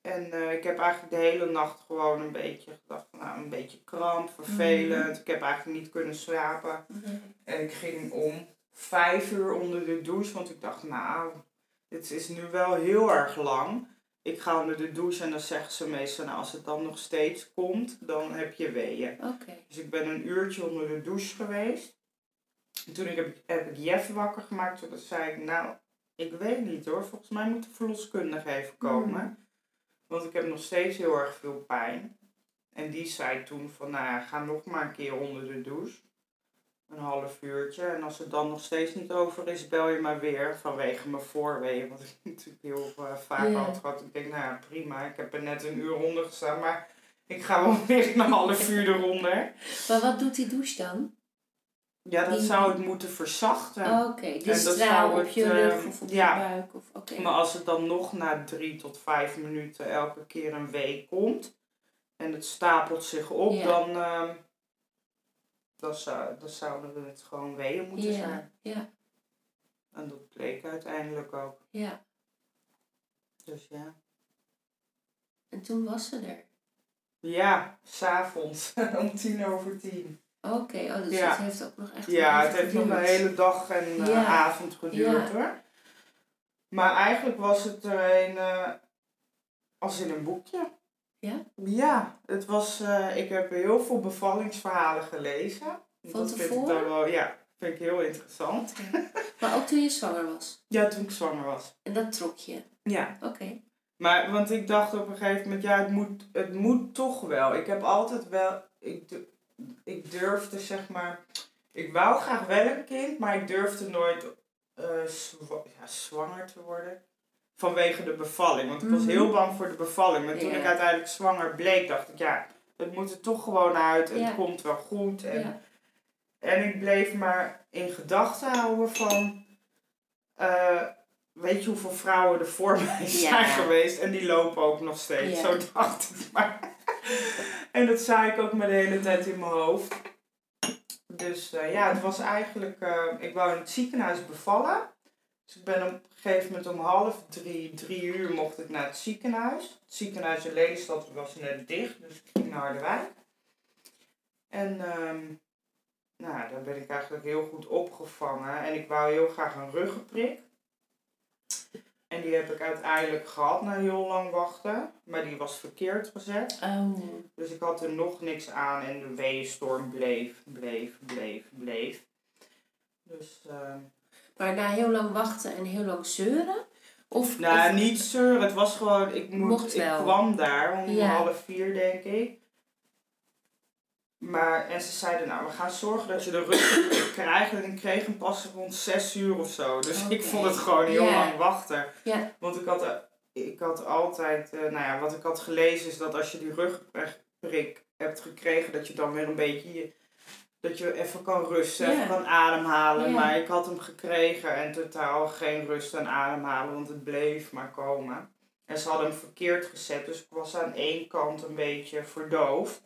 En eh, ik heb eigenlijk de hele nacht gewoon een beetje gedacht, nou, een beetje kramp, vervelend. Ik heb eigenlijk niet kunnen slapen. En ik ging om vijf uur onder de douche, want ik dacht, nou, dit is nu wel heel erg lang. Ik ga onder de douche en dan zeggen ze meestal, nou, als het dan nog steeds komt, dan heb je weeën. Dus ik ben een uurtje onder de douche geweest. En toen ik heb, heb ik Jeff wakker gemaakt, toen zei ik, nou, ik weet niet hoor, volgens mij moet de verloskundige even komen. Want ik heb nog steeds heel erg veel pijn. En die zei toen van, nou ja, ga nog maar een keer onder de douche. Een half uurtje. En als het dan nog steeds niet over is, bel je maar weer vanwege mijn voorweeën. Wat ik natuurlijk heel eh, vaak had gehad. Ik denk, nou ja, prima. Ik heb er net een uur onder gestaan. Maar ik ga wel weer een half uur eronder.
Maar wat doet die douche dan?
Ja, dat
Die-
zou het moeten verzachten.
Oh, Oké, dus
dat zou
op je rug
eh,
of op
ja.
je buik. Of, oké.
Maar als het dan nog na drie tot vijf minuten elke keer een week komt en het stapelt zich op,
Ja.
dan, ehm, dan, zou, dan zouden het gewoon weeën moeten
ja,
zijn.
ja,
En dat bleek uiteindelijk ook.
ja.
Dus ja.
En toen was ze er.
Ja, s'avonds om tien over tien.
Oké, oh, dus
Ja.
het heeft ook nog echt
Ja, het heeft nog een hele dag en eh, avond geduurd
Ja.
hoor. Maar eigenlijk was het er een eh, als in een boekje.
Ja?
Ja, het was, eh, ik heb heel veel bevallingsverhalen gelezen.
Van
dat vind ik
tevoren?
dan wel, ja, vind ik heel interessant.
Maar ook toen je zwanger was.
Ja, toen ik zwanger was.
En dat trok je.
Ja.
Oké.
Maar, want ik dacht op een gegeven moment, ja, het moet, het moet toch wel. Ik heb altijd wel, ik, ik durfde zeg maar, ik wou graag wel een kind, maar ik durfde nooit eh, zwa- ja, zwanger te worden. Vanwege de bevalling. Want ik was
Mhm.
heel bang voor de bevalling. Maar toen ik uiteindelijk zwanger bleek, dacht ik, ja, het moet er toch gewoon uit. Het
Ja.
komt wel goed. En, en ik bleef maar in gedachten houden van, eh, weet je hoeveel vrouwen er voor mij zijn geweest? En die lopen ook nog steeds. Zo dacht ik maar. En dat zei ik ook maar de hele tijd in mijn hoofd. Dus eh, ja, het was eigenlijk, eh, ik wou in het ziekenhuis bevallen. Dus ik ben op een gegeven moment om half drie, drie uur mocht ik naar het ziekenhuis. Het ziekenhuis in Lelystad was net dicht, dus ik ging naar Harderwijk. En ehm, nou, daar ben ik eigenlijk heel goed opgevangen. En ik wou heel graag een ruggenprik. En die heb ik uiteindelijk gehad na heel lang wachten. Maar die was verkeerd gezet.
Oh.
Dus ik had er nog niks aan en de weeënstorm bleef, bleef, bleef, bleef. Dus, ehm
Maar na heel lang wachten en heel lang zeuren? Of,
nou,
of-
niet zeuren. Het was gewoon, ik,
Mocht
ik kwam daar om
Ja.
half vier, denk ik. Maar, en ze zeiden, nou, we gaan zorgen dat je de rug krijgt. En ik kreeg hem pas rond zes uur of zo. Dus ik vond het gewoon heel lang wachten. Want ik had, eh, ik had altijd, eh, nou ja, wat ik had gelezen is dat als je die rugprik hebt gekregen, dat je dan weer een beetje, je- dat je even kan rusten, even kan ademhalen. Maar ik had hem gekregen en totaal geen rust en ademhalen, want het bleef maar komen. En ze hadden hem verkeerd gezet, dus ik was aan één kant een beetje verdoofd.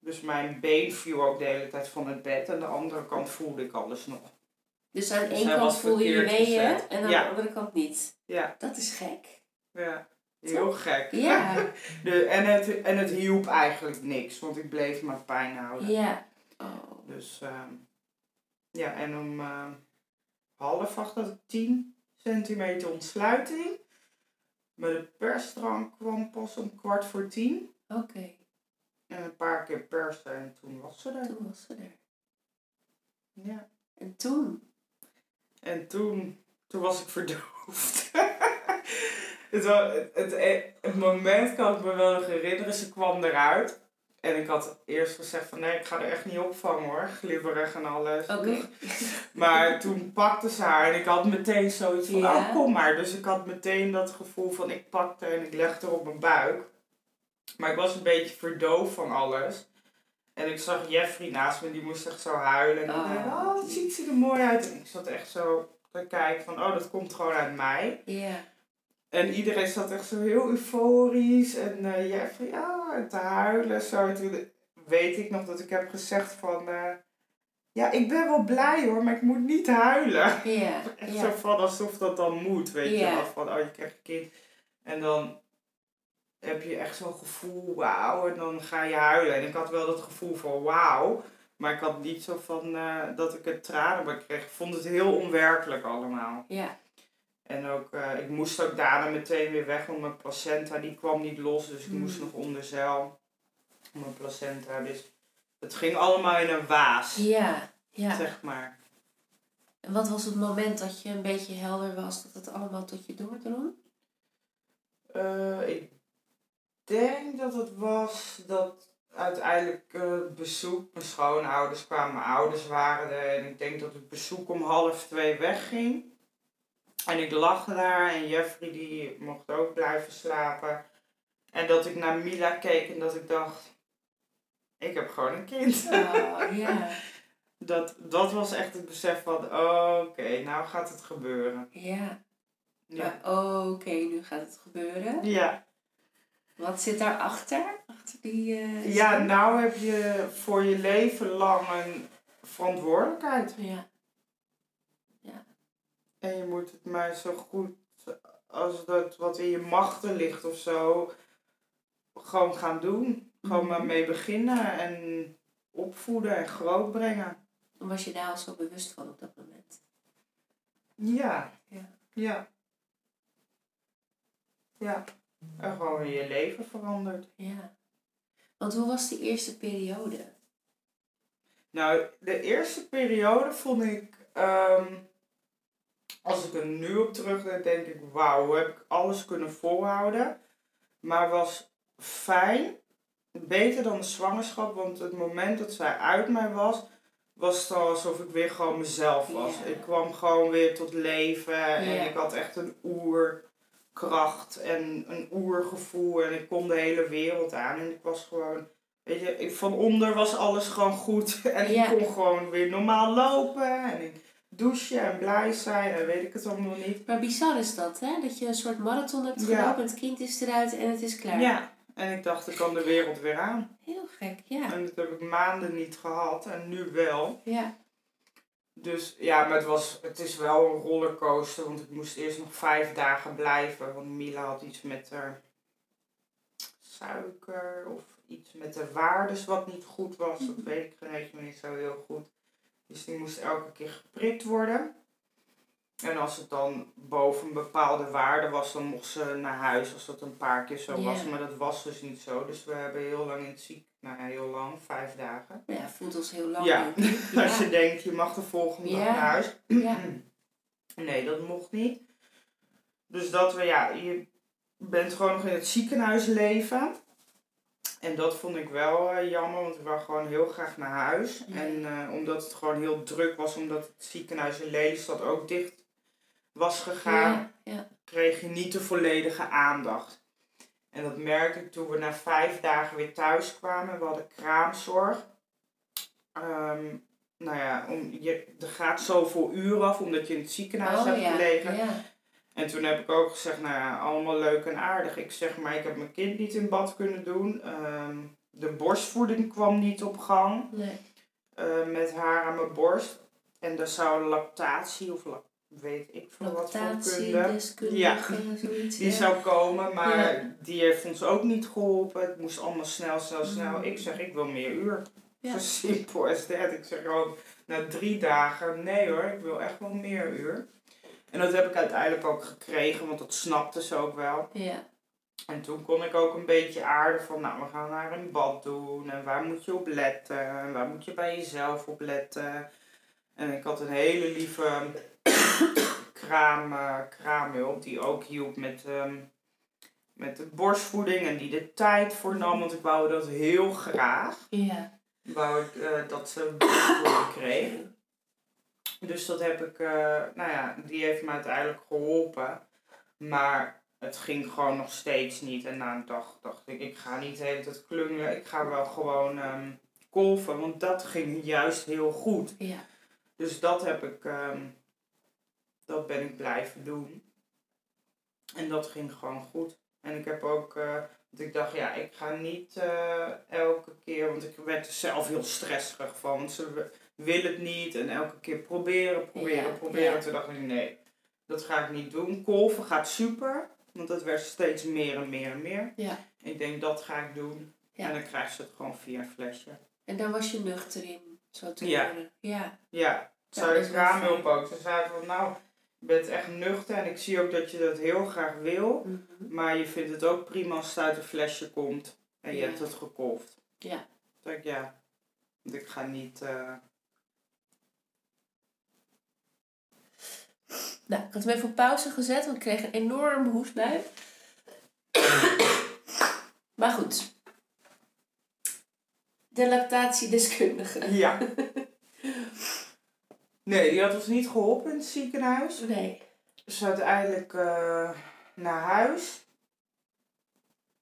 Dus mijn been viel ook de hele tijd van het bed. En de andere kant voelde ik alles nog.
Dus aan
Dus
één kant voel je weeën
gezet.
en aan
Ja.
de andere kant niet.
Ja,
Dat is gek.
ja. Heel gek.
Ja.
De, en, het, en het hielp eigenlijk niks, want ik bleef maar pijn houden.
Ja. Oh.
Dus ehm, ja, en om ehm, half acht had ik 10 centimeter ontsluiting. Maar de persdrank kwam pas om kwart voor tien.
Oké.
En een paar keer persen en toen was ze er.
Toen was ze er.
Ja.
En toen?
En toen, toen was ik verdoofd. Het, het, het, het moment kan ik me wel nog herinneren. Ze kwam eruit. En ik had eerst gezegd van nee, ik ga er echt niet opvangen hoor. Glibberig en alles.
Oké.
Maar toen pakte ze haar en ik had meteen zoiets van,
Ja.
oh kom maar. Dus ik had meteen dat gevoel van, ik pakte en ik legde haar op mijn buik. Maar ik was een beetje verdoofd van alles. En ik zag Jeffrey naast me, die moest echt zo huilen. En ik
Ah.
dacht, oh, wat ziet ze er mooi uit. En ik zat echt zo te kijken van, oh, dat komt gewoon uit mij.
Ja.
En iedereen zat echt zo heel euforisch. En eh Jeffrey, en te huilen. Zo. En toen weet ik nog dat ik heb gezegd van... eh, ja, ik ben wel blij hoor, maar ik moet niet huilen.
Ja.
Echt zo van alsof dat dan moet, weet je wel. Van, oh, je krijgt een kind. En dan heb je echt zo'n gevoel, wauw. En dan ga je huilen. En ik had wel dat gevoel van wauw. Maar ik had niet zo van eh, dat ik het tranen bij kreeg. Ik vond het heel onwerkelijk allemaal.
Ja.
En ook, eh, ik moest ook daarna meteen weer weg, want mijn placenta die kwam niet los. Dus ik
Mm.
moest nog onder zeil. Mijn placenta. Dus het ging allemaal in een waas,
Ja. Ja.
zeg maar.
En wat was het moment dat je een beetje helder was dat het allemaal tot je doordrong?
Eh, ik denk dat het was dat uiteindelijk het bezoek, mijn schoonouders kwamen, mijn ouders waren er. En ik denk dat het bezoek om half twee wegging. En ik lag daar en Jeffrey die mocht ook blijven slapen. En dat ik naar Mila keek en dat ik dacht, ik heb gewoon een kind.
Oh, ja.
Dat, dat was echt het besef van, oké, nou gaat het gebeuren.
Ja.
Ja.
Oké, nu gaat het gebeuren.
Ja.
Wat zit daarachter? Achter die... eh,
Ja, nou heb je voor je leven lang een verantwoordelijkheid.
Ja.
En je moet het maar zo goed als dat wat in je machten ligt of zo, gewoon gaan doen. Gewoon
Mhm.
maar mee beginnen en opvoeden en grootbrengen.
Was je daar al zo bewust van op dat moment?
Ja.
Ja.
Ja. Ja. En gewoon je leven verandert.
Ja. Want hoe was die eerste periode?
Nou, de eerste periode vond ik, ehm, als ik er nu op terugdenk, denk ik, wauw, hoe heb ik alles kunnen volhouden. Maar was fijn, beter dan de zwangerschap, want het moment dat zij uit mij was, was het al alsof ik weer gewoon mezelf was. Ik kwam gewoon weer tot leven en ik had echt een oerkracht en een oergevoel en ik kon de hele wereld aan en ik was gewoon Weet je, ik, van onder was alles gewoon goed. En
Ja.
ik kon gewoon weer normaal lopen. En ik douchen en blij zijn. En weet ik het allemaal niet.
Maar bizar is dat, hè? Dat je een soort marathon hebt
Ja.
gelopen, het kind is eruit en het is klaar.
Ja. En ik dacht, ik kan de wereld weer aan.
Heel gek, ja.
En dat heb ik maanden niet gehad. En nu wel.
Ja,
Dus ja, maar het, was, het is wel een rollercoaster. Want ik moest eerst nog vijf dagen blijven. Want Mila had iets met haar suiker. Of iets met de waardes wat niet goed was. Dat weet ik niet zo heel goed. Dus die moest elke keer geprikt worden. En als het dan boven een bepaalde waarde was, dan mocht ze naar huis als dat een paar keer zo
Ja.
was. Maar dat was dus niet zo. Dus we hebben heel lang in het ziek, nou ja, heel lang, vijf dagen.
Ja, voelt ons heel lang.
Ja. Als je denkt, je mag de volgende dag naar huis.
ja.
Nee, dat mocht niet. Dus dat we, ja, je bent gewoon nog in het ziekenhuis leven. En dat vond ik wel eh, jammer, want ik wou gewoon heel graag naar huis.
Ja.
En eh, omdat het gewoon heel druk was, omdat het ziekenhuis in Lelystad ook dicht was gegaan,
Ja, ja.
kreeg je niet de volledige aandacht. En dat merkte ik toen we na vijf dagen weer thuis kwamen. We hadden kraamzorg. Ehm, nou ja, om, je, er gaat zoveel uur af omdat je in het ziekenhuis
Oh
hebt
ja,
gelegen.
ja.
En toen heb ik ook gezegd, nou ja, allemaal leuk en aardig. Ik zeg maar, ik heb mijn kind niet in bad kunnen doen. Ehm, de borstvoeding kwam niet op gang
Nee.
eh, met haar aan mijn borst. En daar zou lactatie of la- weet ik veel wat voor kunde.
Zoiets.
Die
ja.
zou komen, maar
Ja.
die heeft ons ook niet geholpen. Het moest allemaal snel, snel, snel.
Mm.
Ik zeg, ik wil meer uur.
Ja.
Zo simpel as that. Ik zeg ook, na drie dagen, nee hoor, ik wil echt wel meer uur. En dat heb ik uiteindelijk ook gekregen, want dat snapte ze ook wel.
Ja.
En toen kon ik ook een beetje aarden van, nou, we gaan naar een bad doen. En waar moet je op letten? En waar moet je bij jezelf op letten? En ik had een hele lieve kraam, eh, kraamhulp die ook hielp met ehm, met de borstvoeding en die de tijd voor nam, want ik wou dat heel graag.
Ja.
Ik wou eh, dat ze borstvoeding kreeg. Dus dat heb ik, eh, nou ja, die heeft me uiteindelijk geholpen. Maar het ging gewoon nog steeds niet. En na een dag dacht ik, ik ga niet de hele tijd klungelen. Ik ga wel gewoon ehm kolven, want dat ging juist heel goed.
Ja.
Dus dat heb ik, ehm, dat ben ik blijven doen. En dat ging gewoon goed. En ik heb ook, eh, want ik dacht, ja, ik ga niet eh, elke keer, want ik werd er zelf heel stressig van. Want ze wil het niet en elke keer proberen, proberen,
Ja,
proberen.
ja.
Toen dacht ik, nee, dat ga ik niet doen. Kolven gaat super, want dat werd steeds meer en meer en meer.
Ja.
Ik denk, dat ga ik doen. En dan krijgt ze het gewoon via een flesje.
En daar was je nuchter in, zo te
Ja.
horen. Ja.
Ja,
is wel
kraamhulp
fijn.
ook. Ze zei van, nou, bent echt nuchter en ik zie ook dat je dat heel graag wil.
Mhm.
Maar je vindt het ook prima als het uit een flesje komt en je
Ja.
hebt het gekolfd.
Ja.
Toen ik, ja, want ik ga niet... eh,
Nou, ik had hem even op pauze gezet, want ik kreeg een enorme hoestbui. maar goed. De lactatiedeskundige.
Ja. Nee, die had ons niet geholpen in het ziekenhuis.
Nee.
Dus uiteindelijk eh, naar huis.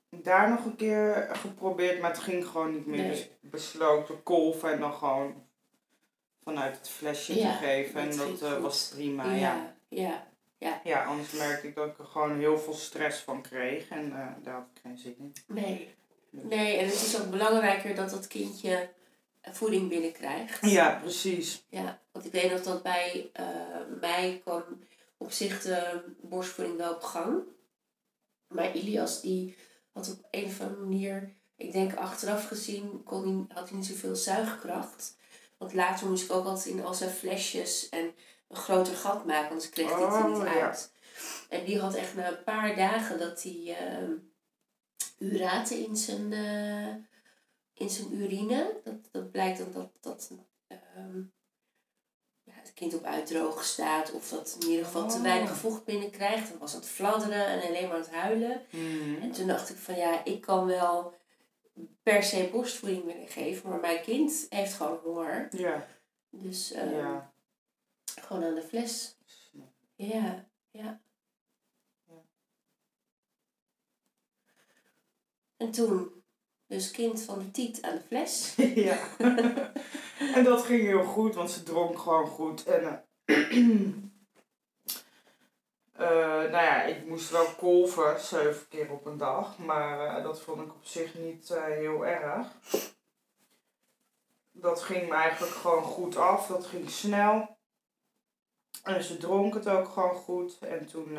Daar nog een keer geprobeerd, maar het ging gewoon niet meer.
Nee.
Dus ik besloot te kolven en dan gewoon vanuit het flesje
Ja,
te geven. En
dat
eh, was prima, ja.
Ja. Ja. Ja.
Ja, anders merkte ik dat ik er gewoon heel veel stress van kreeg. En eh, daar had ik geen zin in.
Nee. Nee, en het is ook belangrijker dat dat kindje voeding binnenkrijgt.
Ja, precies.
Ja, want ik weet nog dat bij eh, mij kwam op zich de borstvoeding wel op gang. Maar Ilias die had op een of andere manier, ik denk achteraf gezien, kon hij, had hij niet zoveel zuigkracht. Want later moest ik ook altijd in al zijn flesjes en een groter gat maken, anders kreeg hij het er niet
Oh, ja.
uit. En die had echt na een paar dagen dat hij eh, uraten in zijn, eh, in zijn urine. Dat, dat blijkt dan dat, dat ehm, kind op uitdrogen staat of dat in ieder geval te
Oh.
weinig vocht binnenkrijgt. Dan was het fladderen en alleen maar aan het huilen.
Mhm.
En toen dacht ik van ja, ik kan wel per se borstvoeding willen geven, maar mijn kind heeft gewoon honger.
Ja,
Dus ehm,
ja.
gewoon aan de fles. Ja, ja.
Ja.
En toen, dus kind van tiet aan de fles.
ja. en dat ging heel goed, want ze dronk gewoon goed. En, eh, nou ja, ik moest wel kolven, zeven keer op een dag. Maar eh, dat vond ik op zich niet heel erg. Dat ging me eigenlijk gewoon goed af. Dat ging snel. En ze dronk het ook gewoon goed. En toen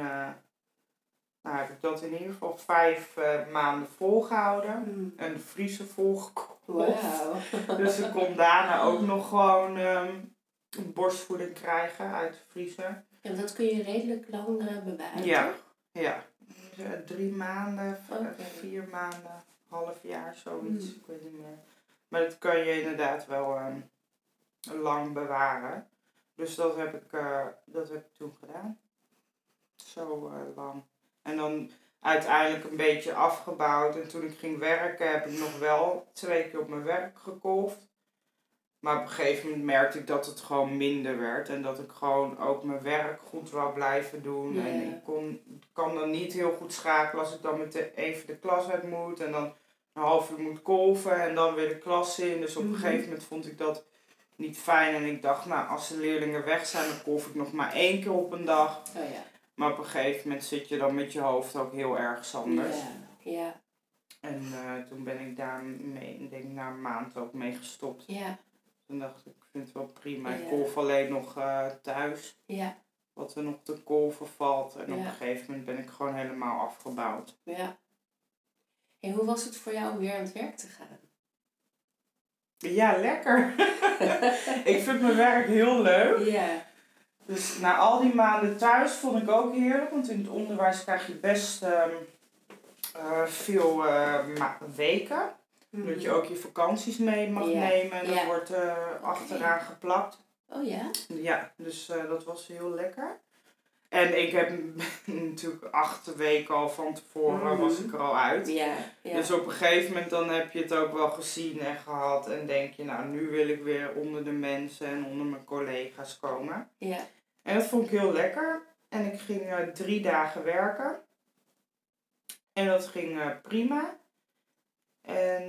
nou, heb ik dat in ieder geval vijf eh, maanden volgehouden.
Hmm.
En de vriezer volgekocht.
Wauw.
Dus ze kon daarna ook nog gewoon ehm, borstvoeding krijgen uit de vriezer.
Ja, dat kun je redelijk lang eh, bewaren.
Ja.
toch?
Ja. Dus, eh, drie maanden, vier maanden, half jaar, zoiets.
Hmm.
Ik weet niet meer. Maar dat kan je inderdaad wel ehm, lang bewaren. Dus dat heb ik, dat heb ik toen gedaan. Zo lang. En dan uiteindelijk een beetje afgebouwd. En toen ik ging werken heb ik nog wel twee keer op mijn werk gekolfd. Maar op een gegeven moment merkte ik dat het gewoon minder werd. En dat ik gewoon ook mijn werk goed wou blijven doen.
Ja.
En ik kon, kan dan niet heel goed schakelen als ik dan met de, even de klas uit moet. En dan een half uur moet kolven en dan weer de klas in. Dus op een
Mhm.
gegeven moment vond ik dat niet fijn. En ik dacht, nou als de leerlingen weg zijn, dan kolf ik nog maar één keer op een dag.
Oh ja.
Maar op een gegeven moment zit je dan met je hoofd ook heel erg anders.
Ja. Ja.
En eh, toen ben ik daar mee, ik denk na een maand ook mee gestopt.
Ja.
Toen dacht ik, ik vind het wel prima.
Ja.
Ik kolf alleen nog eh, thuis.
Ja.
Wat er nog te kolven valt. En op een gegeven moment ben ik gewoon helemaal afgebouwd.
Ja. En hoe was het voor jou om weer aan het werk te gaan?
Ja, lekker. ik vind mijn werk heel leuk.
Ja.
Dus na al die maanden thuis vond ik ook heerlijk. Want in het onderwijs krijg je best ehm, eh, veel ma- weken. Dat je ook je vakanties mee mag
Mhm. Ja.
nemen. En dat
Ja.
wordt eh, achteraan geplakt.
Oh ja?
Ja, dus dat was heel lekker. En ik heb natuurlijk acht weken al van tevoren
Mhm.
was ik er al uit.
Ja, ja.
Dus op een gegeven moment dan heb je het ook wel gezien en gehad. En denk je, nou nu wil ik weer onder de mensen en onder mijn collega's komen.
ja.
En dat vond ik heel lekker. En ik ging eh, drie dagen werken. En dat ging eh, prima. En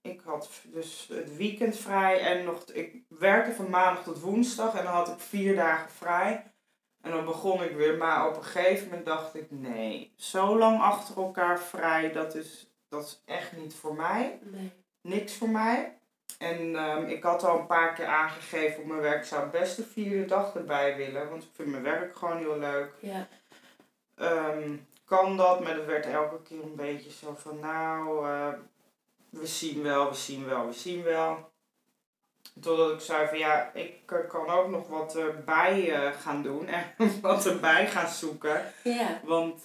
ik had dus het weekend vrij. En nog, ik werkte van maandag tot woensdag. En dan had ik vier dagen vrij. En dan begon ik weer. Maar op een gegeven moment dacht ik, nee, zo lang achter elkaar vrij, dat is, dat is echt niet voor mij
Nee.
niks voor mij. En ehm, ik had al een paar keer aangegeven op mijn werk, ik zou best de vierde dag erbij willen, want ik vind mijn werk gewoon heel leuk.
Ja.
Ehm, kan dat, maar dat werd elke keer een beetje zo van, nou, eh, we zien wel, we zien wel, we zien wel. Totdat ik zei van ja, ik eh, kan ook nog wat erbij eh, gaan doen en wat erbij gaan zoeken.
Ja.
Want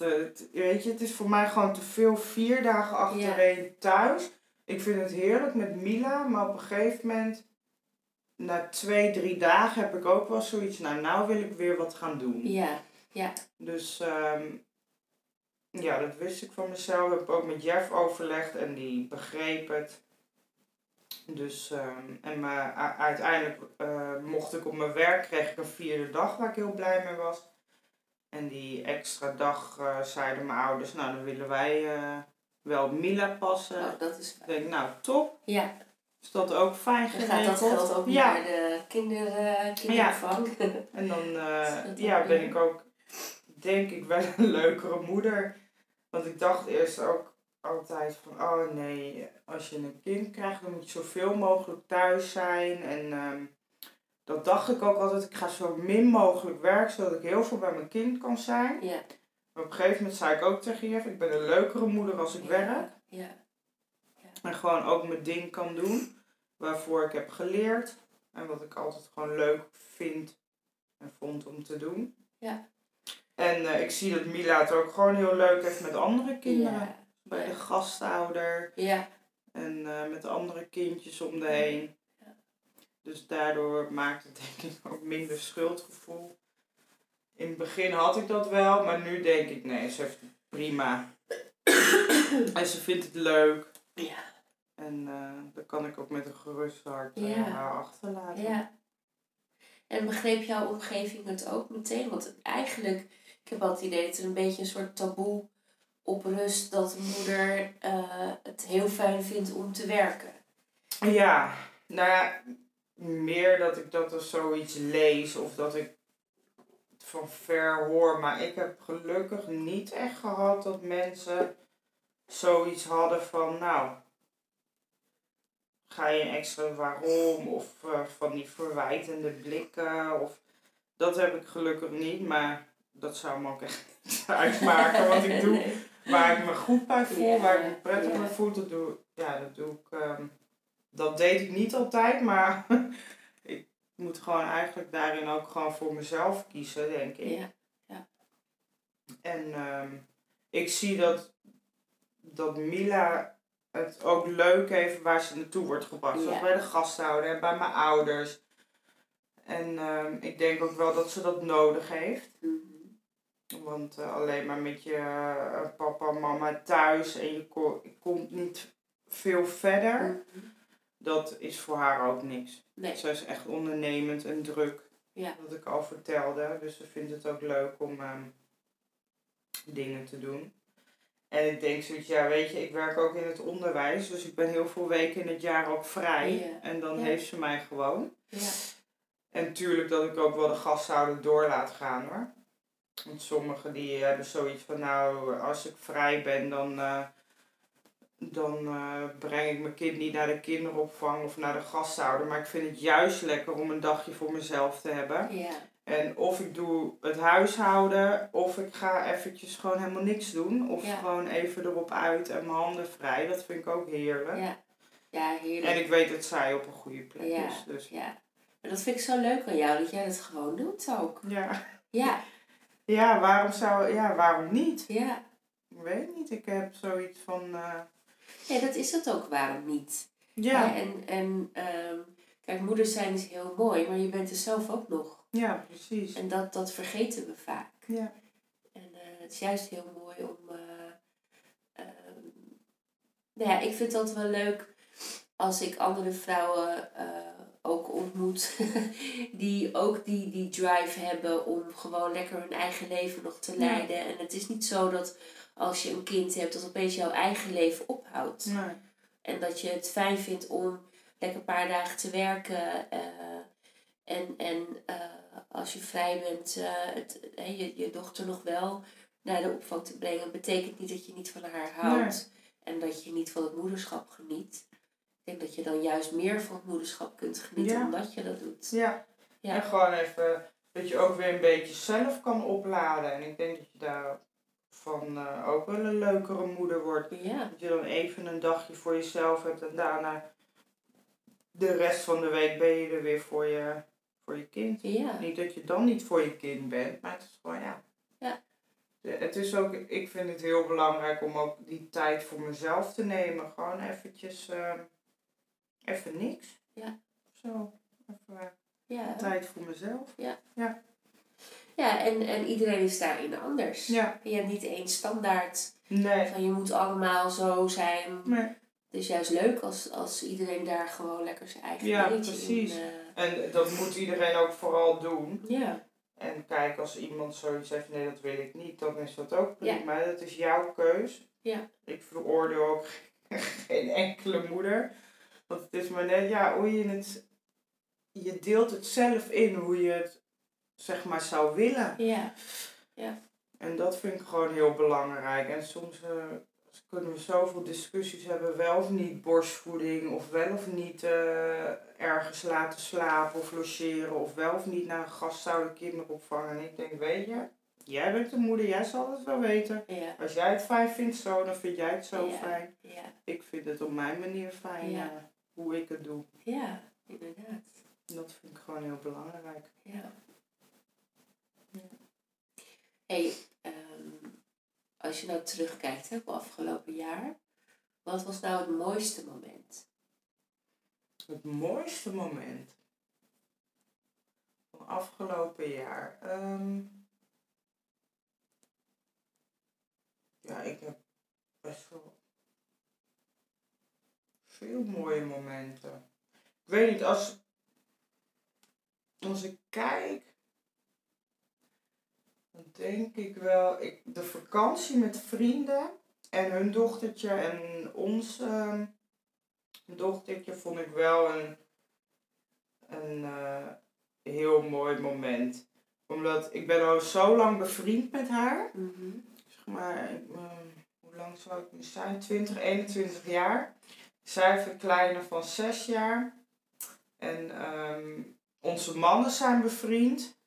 weet je, het is voor mij gewoon te veel vier dagen achtereen thuis. Ik vind het heerlijk met Mila, maar op een gegeven moment, na twee, drie dagen, heb ik ook wel zoiets. Nou, nou wil ik weer wat gaan doen.
Ja. Ja.
Dus ehm, ja, dat wist ik van mezelf. Heb ik ook met Jeff overlegd en die begreep het. Dus, ehm, en maar u- uiteindelijk eh, mocht ik op mijn werk, kreeg ik een vierde dag waar ik heel blij mee was. En die extra dag eh, zeiden mijn ouders, nou dan willen wij eh, wel Mila passen.
Oh, dat is
Ik
fijn.
denk, nou top.
Ja.
Is dat ook fijn
Dan
geregeld?
gaat dat geld ook
ja.
naar de kinder, eh kinderopvang.
En dan eh, ja, ben ik ook, denk ik, wel een leukere moeder. Want ik dacht eerst ook altijd van, oh nee, als je een kind krijgt, dan moet je zoveel mogelijk thuis zijn. En ehm, dat dacht ik ook altijd, ik ga zo min mogelijk werken, zodat ik heel veel bij mijn kind kan zijn.
Ja.
Maar op een gegeven moment zei ik ook tegen Jeff, ik ben een leukere moeder als ik werk.
Ja.
En gewoon ook mijn ding kan doen. Waarvoor ik heb geleerd. En wat ik altijd gewoon leuk vind en vond om te doen.
Ja.
En eh, ik zie dat Mila het ook gewoon heel leuk heeft met andere kinderen.
Ja.
Bij de gastouder.
Ja.
En eh, met andere kindjes om de heen.
Ja.
Dus daardoor maakt het denk ik ook minder schuldgevoel. In het begin had ik dat wel. Maar nu denk ik nee, ze heeft het prima. en ze vindt het leuk.
Ja.
En eh dan kan ik ook met een gerust hart eh,
Ja.
haar achterlaten.
Ja. En begreep jouw omgeving het ook meteen? Want eigenlijk, ik heb altijd het idee dat er een beetje een soort taboe op rust dat een moeder eh, het heel fijn vindt om te werken.
Ja, nou ja, meer dat ik dat als zoiets lees of dat ik van ver hoor. Maar ik heb gelukkig niet echt gehad dat mensen zoiets hadden van, nou, ga je een extra waarom of eh, van die verwijtende blikken. Of, dat heb ik gelukkig niet, maar dat zou me ook echt niet uitmaken. Want ik doe waar ik me goed bij voel,
Ja,
waar ik me prettig
ja.
bij voel, dat doe, ja, dat doe ik. ehm, dat deed ik niet altijd, maar moet gewoon eigenlijk daarin ook gewoon voor mezelf kiezen, denk ik.
Ja.
En ehm, ik zie dat, dat Mila het ook leuk heeft waar ze naartoe wordt gebracht. Zoals
Ja.
bij de gasthouder en bij mijn ouders. En ehm, ik denk ook wel dat ze dat nodig heeft.
Mhm.
Want eh, alleen maar met je eh, papa en mama thuis en je ko- je komt niet veel verder,
Mhm.
Dat is voor haar ook niks.
Nee.
Zij is echt ondernemend en druk,
Ja.
wat ik al vertelde. Dus ze vindt het ook leuk om ehm, dingen te doen. En ik denk zoiets, ja weet je, ik werk ook in het onderwijs, dus ik ben heel veel weken in het jaar ook vrij.
Ja.
En dan
Ja.
heeft ze mij gewoon.
Ja.
En tuurlijk dat ik ook wel de gasthouder door laat gaan hoor. Want sommigen die hebben zoiets van nou, als ik vrij ben dan, eh, dan eh, breng ik mijn kind niet naar de kinderopvang of naar de gasthouder. Maar ik vind het juist lekker om een dagje voor mezelf te hebben.
Ja.
En of ik doe het huishouden of ik ga eventjes gewoon helemaal niks doen. Of
Ja.
gewoon even erop uit en mijn handen vrij. Dat vind ik ook heerlijk.
Ja. Ja, heerlijk.
En ik weet dat zij op een goede plek
Ja.
is. Dus
Ja. Maar dat vind ik zo leuk aan jou, dat jij dat gewoon doet ook.
ja.
Ja.
Ja, waarom zou, ja, waarom niet?
Ja.
Ik weet niet, ik heb zoiets van. eh,
Ja, dat is het ook, waarom niet?
ja,
Hè, En, en ehm, Kijk, moeders zijn is heel mooi, maar je bent er zelf ook nog.
Ja, precies.
En dat, dat vergeten we vaak.
Ja.
En eh, het is juist heel mooi om. eh, ehm, nou ja, ik vind dat wel leuk als ik andere vrouwen eh, ook ontmoet. die ook die, die drive hebben om gewoon lekker hun eigen leven nog te
Ja.
leiden. En het is niet zo dat als je een kind hebt, dat opeens jouw eigen leven ophoudt.
Nee.
En dat je het fijn vindt om lekker een paar dagen te werken. eh, en en eh, als je vrij bent, eh, het, je, je dochter nog wel naar de opvang te brengen. Betekent niet dat je niet van haar houdt. En dat je niet van het moederschap geniet. Ik denk dat je dan juist meer van het moederschap kunt genieten
Ja.
omdat je dat doet.
Ja.
Ja.
En gewoon even dat je ook weer een beetje zelf kan opladen. En ik denk dat je daar van eh, ook wel een leukere moeder wordt.
Ja,
Dat je dan even een dagje voor jezelf hebt en daarna de rest van de week ben je er weer voor je, voor je kind.
ja,
Niet dat je dan niet voor je kind bent, maar het is gewoon ja.
Ja.
De- Het is ook, ik vind het heel belangrijk om ook die tijd voor mezelf te nemen. Gewoon eventjes, ehm, even niks.
Ja.
Zo, even eh,
ja.
tijd voor mezelf.
Ja, en, en iedereen is daarin anders.
Ja.
Je hebt niet één standaard
Nee.
van je moet allemaal zo zijn.
nee.
Het is juist leuk als, als iedereen daar gewoon lekker zijn eigen
Ja, precies.
in... eh,
En dat moet iedereen ook vooral doen.
ja,
En kijk, als iemand zoiets zegt, nee, dat wil ik niet, dan is dat ook prima. Dat is jouw keus.
Ja.
Ik veroordeel ook geen enkele moeder. Want het is maar net, ja, hoe je het... Je deelt het zelf in hoe je het, zeg maar, zou willen.
ja,
En dat vind ik gewoon heel belangrijk. En soms eh, kunnen we zoveel discussies hebben, wel of niet borstvoeding, of wel of niet eh, ergens laten slapen of logeren, of wel of niet naar een gastouder kinderopvang. En ik denk, weet je, jij bent de moeder, jij zal het wel weten.
ja,
Als jij het fijn vindt zo, dan vind jij het zo
Ja.
fijn.
ja,
Ik vind het op mijn manier fijn
Ja.
eh, hoe ik het doe.
ja, inderdaad.
Dat vind ik gewoon heel belangrijk.
Ja. Hey, ehm, als je nou terugkijkt hè, op afgelopen jaar, wat was nou het mooiste moment?
Het mooiste moment van afgelopen jaar. Ehm, ja, ik heb best wel veel mooie momenten. Ik weet niet, als, als ik kijk, dan denk ik wel, ik, de vakantie met vrienden en hun dochtertje en ons ehm, dochtertje vond ik wel een, een eh, heel mooi moment. Omdat ik ben al zo lang bevriend met haar. Zeg maar, ik, ehm, hoe lang zou ik nu zijn? 20, 21 jaar. Zij heeft een kleine van 6 jaar. En ehm, onze mannen zijn bevriend.